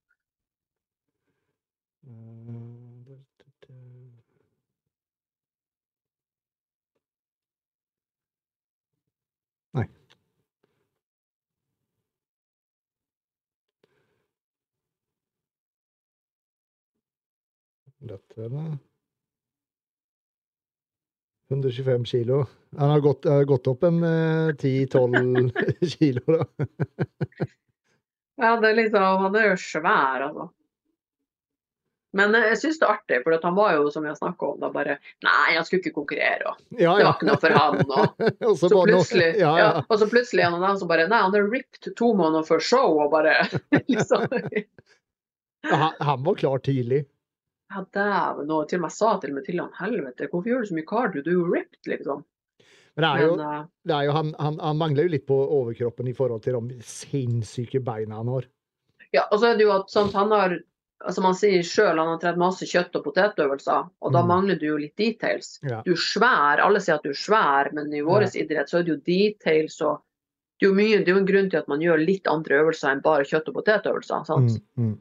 Nei. Dette henne. 125 kilo. Han har gått, har gått opp en eh, 10-12 kilo, da. Ja, det er liksom, han er jo svær, altså. Men eh, jeg syns det er artig, for han var jo, som har snakka om, da bare Nei, han skulle ikke konkurrere, og Ja, det var ikke noe for han. Og Og så så plutselig, ja, ja, ja. og så plutselig han der som bare Nei, han er ripped to måneder før show, og bare liksom Han, han var klar tidlig. Ja, dæven. Og til og med sa til og med til han helvete, hvorfor gjør du så mye cardio? Du er jo ripped, liksom. Men det er jo, Men uh, det er jo han, han, han mangler jo litt på overkroppen i forhold til de sinnssyke beina han har. ja, og så er det jo at sant, han har som han sier sjøl han har trent masse kjøtt- og potetøvelser, og da Mm. mangler du jo litt details. Ja. Du er svær, alle sier at du er svær, men i vår idrett så er det jo details og det er jo mye, det er jo en grunn til at man gjør litt andre øvelser enn bare kjøtt- og potetøvelser. sant? Mm, mm.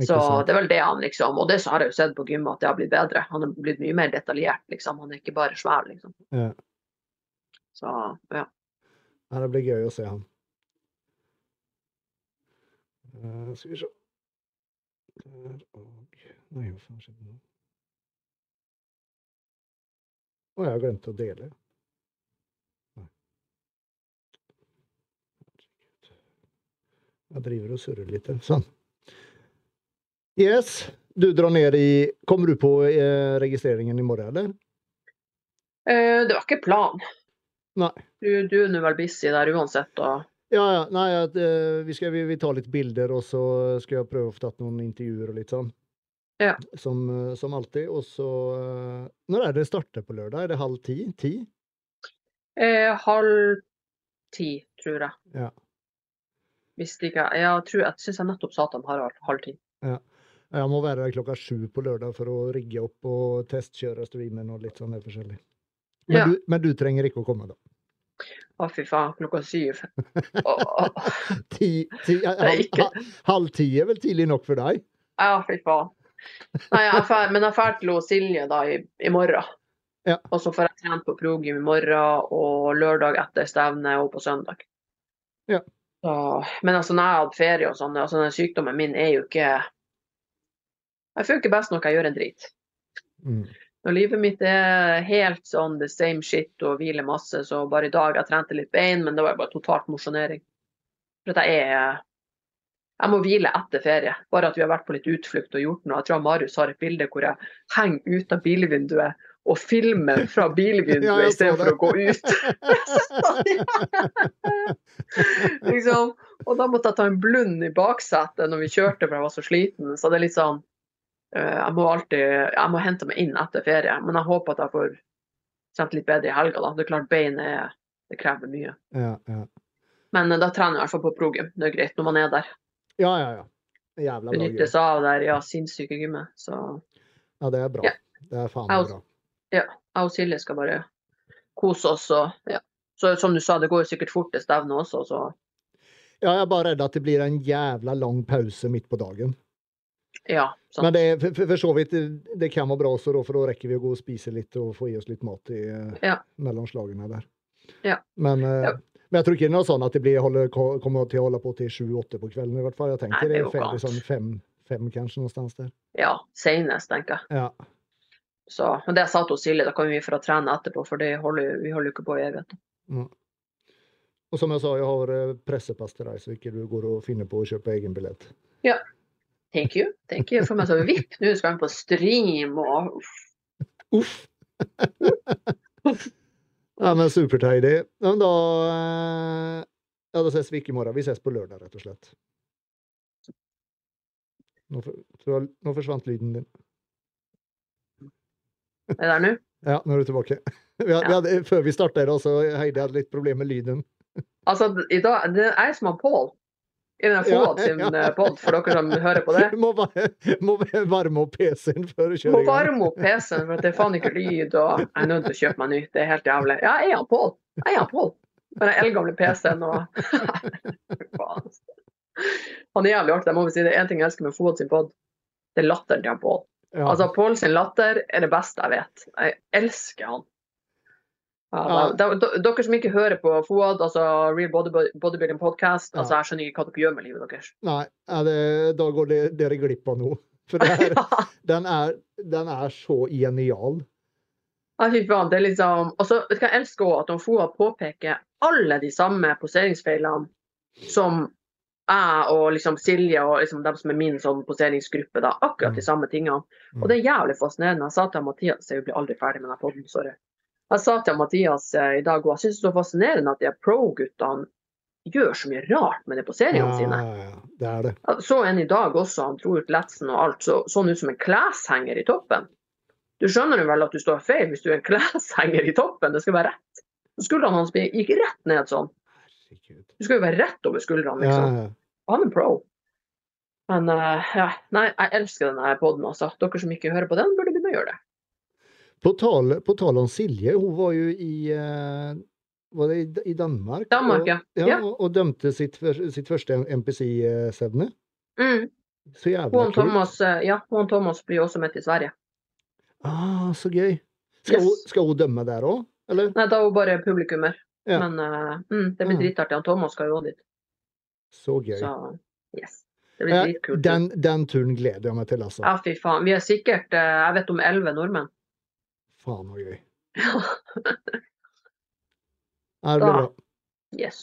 Så det er vel det han liksom Og det så har jeg jo sett på gymmet at det har blitt bedre. Han har blitt mye mer detaljert, liksom. Han er ikke bare svær, liksom. Ja. Så ja. Ja, det blir gøy å se han. Uh, skal vi se Der og Nei, hva faen skjedde nå? Å, jeg har glemt å dele. Jeg driver og surrer litt. Sånn. Yes. Du drar ned i Kommer du på eh, registreringen i morgen, eller? Eh, det var ikke planen. Nei. Du, du er nå vel busy der uansett, og Ja, ja. Nei, at, eh, vi, skal, vi, vi tar litt bilder, og så skal jeg prøve å få tatt noen intervjuer og litt sånn. Ja. Som, eh, som alltid. Og så eh, Når er det starter på lørdag? Er det halv ti? Ti? eh, halv ti, tror jeg. Ja. Hvis det ikke Jeg tror jeg syns jeg nettopp sa at han har halv ti. Jeg må være der klokka sju på lørdag for å rigge opp og testkjøre streamen og litt sånn forskjellig. Men, Ja. du, men du trenger ikke å komme, da. Å, fy faen, klokka syv. Ti, ti, halv, ikke- halv ti er vel tidlig nok for deg? Ja, fy faen. Nei, jeg er fer, men jeg drar til Silje da i, i morgen. Ja. Og så får jeg trent på progym i morgen og lørdag etter stevne og på søndag. Ja. Så, men altså, når jeg har hatt ferie og sånn, altså den sykdommen min er jo ikke Jeg funker best når jeg gjør en drit. Mm. Når livet mitt er helt sånn the same shit og hviler masse, så bare i dag jeg trente litt bein, men det var bare totalt mosjonering. For at jeg er Jeg må hvile etter ferie. Bare at vi har vært på litt utflukt og gjort noe. Jeg tror Marius har et bilde hvor jeg henger ut av bilvinduet og filmer fra bilvinduet Ja, istedenfor å gå ut. liksom. Og da måtte jeg ta en blund i baksetet når vi kjørte, for jeg var så sliten. Så det er litt sånn Jeg må alltid Jeg må hente meg inn etter ferie. Men jeg håper at jeg får trent litt bedre i helga, da. Det er klart bein er Det krever mye. Ja, ja. Men eh, da trener jeg i hvert fall på progym. Det er greit når man er der. ja, ja. ja. Jævla bra. Benytte seg av der, ja, sinnssyke gymmet. Så Ja, det er bra. Ja. Det er faen meg bra. Ja. jeg og Silje skal bare kose oss og ja. Så som du sa, det går jo sikkert fort til stevnet også, så Ja, jeg er bare redd at det blir en jævla lang pause midt på dagen. Ja, sant. Men det for, for, så vidt, det, kan være bra, så da, for da rekker vi å gå og spise litt og få i oss litt mat i, eh, Ja. mellom slagene der. Ja. Men, eh, Ja. men jeg tror ikke det er noe sånn at det blir, holde, kommer til å holde på til sju-åtte på kvelden. i hvert fall. Jeg tenker det det er er ferdig sånn fem, fem kanskje, noenstans der. ja, senest, tenker jeg. Ja. Så, men det sa til Silje, da kan vi for å trene etterpå, for det holder, vi holder jo ikke på i evighet. Og som jeg sa, jeg har eh, pressepass til deg, så ikke du går og finner på å kjøpe egen billett. Thank you. Thank you. For meg så vipp, nå skal han på stream og Uff! ja, men supertidy. Ja, da eh, Ja, da ses vi ikke i morgen. Vi ses på lørdag, rett og slett. Nå, for, nå forsvant lyden din. Er det der nå? Ja, nå er du tilbake. Vi hadde, vi hadde, før vi starta Heidi hadde litt problemer med lyden. Altså, i dag, det er som har Pål i den Ja, Fåad sin ja. pod, for dere som hører på det. Du må, må varme opp PC-en før du Må kjører gang. varme opp PC-en, for det er faen ikke lyd. og Jeg er nødt til å kjøpe meg ny. Det er helt jævlig. Ja, jeg er Pål. Jeg er Pål. Med den eldgamle PC-en og Han er jævlig artig. Jeg må si det er én ting jeg elsker med Fåad sin pod. Det er latteren til han Pål. Ja. Altså, Pål sin latter er det beste jeg vet. Jeg elsker han. Ja, Ja. da, da, dere som ikke hører på FOAD, altså Real Bodybuilding Podcast, altså jeg skjønner ikke hva dere gjør med livet deres. Nei, det, da går det, dere glipp av noe. For ja, den, er, den er så genial. Ja, fy faen. Det er liksom Og så jeg elsker òg at FOAD påpeker alle de samme poseringsfeilene som jeg og liksom Silje og liksom dem som er min sånn poseringsgruppe, da, akkurat de Mm. samme tingene. Og det er jævlig fascinerende. Jeg sa til Mathias Jeg blir aldri ferdig med den poden, sorry. Jeg sa til Mathias eh, i dag og jeg syns det er så fascinerende at de pro-guttene gjør så mye rart med det på seriene Ja, ja, det er det. Jeg så en i dag også, han dro ut letsen og alt, så sånn ut som en kleshenger i toppen. Du skjønner jo vel at du står feil hvis du er en kleshenger i toppen, det skal være rett. Skuldrene hans gikk rett ned sånn. Du skal jo være rett over skuldrene, Ja, liksom. ja. Han er pro. Men uh, ja, nei, jeg elsker denne poden, altså. Dere som ikke hører på den, burde begynne å gjøre det. På tal, på tal om Silje, hun var jo i eh, var det i, Danmark? Danmark, og, ja. ja. Ja. Og, og dømte sitt, sitt første NPC-stevne. Mm. Så jævla kult. Thomas, eh, ja, hun Thomas blir også med til Sverige. Ah, så gøy. Skal, Yes. hun, skal hun dømme der òg, eller? Nei, da er hun bare publikummer. Ja. Men uh, mm, det blir Mm. dritartig. Han Thomas skal jo også dit. Så gøy. Så yes. Det blir Eh, den, den turen gleder jeg meg til, altså. Ja, fy faen. Vi er sikkert Jeg vet om elleve nordmenn. Faen så gøy. Ja, Ja, det blir bra. yes.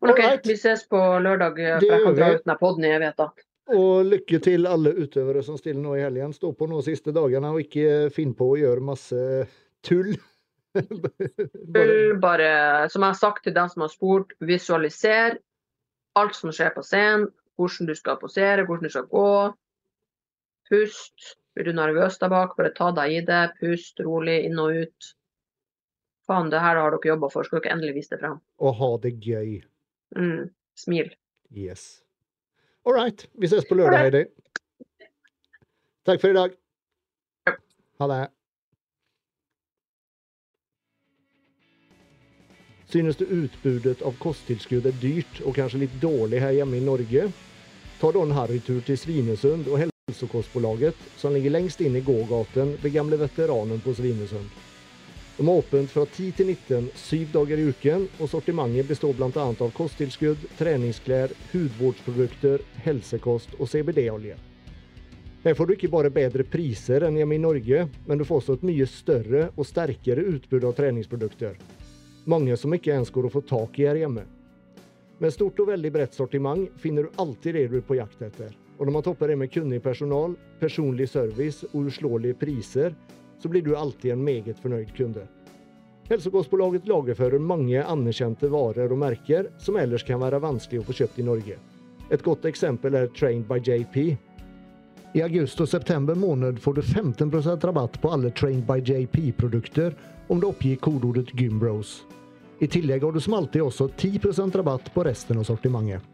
Men OK, vi ses på lørdag. eh, For jeg kan dra ut denne podden i evigheter. Og lykke til alle utøvere som stiller nå i helgen. Stå på nå siste dagene og ikke finn på å gjøre masse tull. Bare, bare, som jeg har sagt til dem som har spurt, visualiser alt som skjer på scenen. Hvordan du skal posere, hvordan du skal gå. Pust. Blir du nervøs der bak, bare ta deg i det. Pust rolig inn og ut. Faen, det her har dere jobba for. Skal dere endelig vise det frem. og ha det gøy. Mm. Smil. Yes. All right. Vi ses på lørdag, Heidi. Takk for i dag. Ha det. Synes du utbudet av kosttilskudd er dyrt og kanskje litt dårlig her hjemme i Norge? Ta da en harrytur til Svinesund og Hälsokostbolaget som ligger längst in i gågaten ved gamle veteranen på Svinesund. De har åpent fra 10 til 19 syv dager i uken, og sortimentet består bl.a. av kosttilskudd, treningsklær, hudvårdsprodukter, helsekost og CBD-olje. Her får du ikke bare bedre priser enn i Norge, men du får også et mye større og sterkere utbud av treningsprodukter. Mange som ikke ens går å få tak i her hjemme. Med stort og veldig bredt sortiment finner du alltid det du er på jakt etter. Og når man topper det med kunnig personal, personlig service og uslåelige priser, så blir du alltid en meget fornøyd kunde. Hälsokostbolaget lagerfører mange anerkjente varer og merker som ellers kan være vanskelig å få kjøpt i Norge. Et godt eksempel er Trained by JP. I august og september måned får du 15% rabatt på alle Trained by JP-produkter om du oppgir kodeordet GYMBROS. I tillegg har du som alltid også 10% rabatt på resten av sortimentet.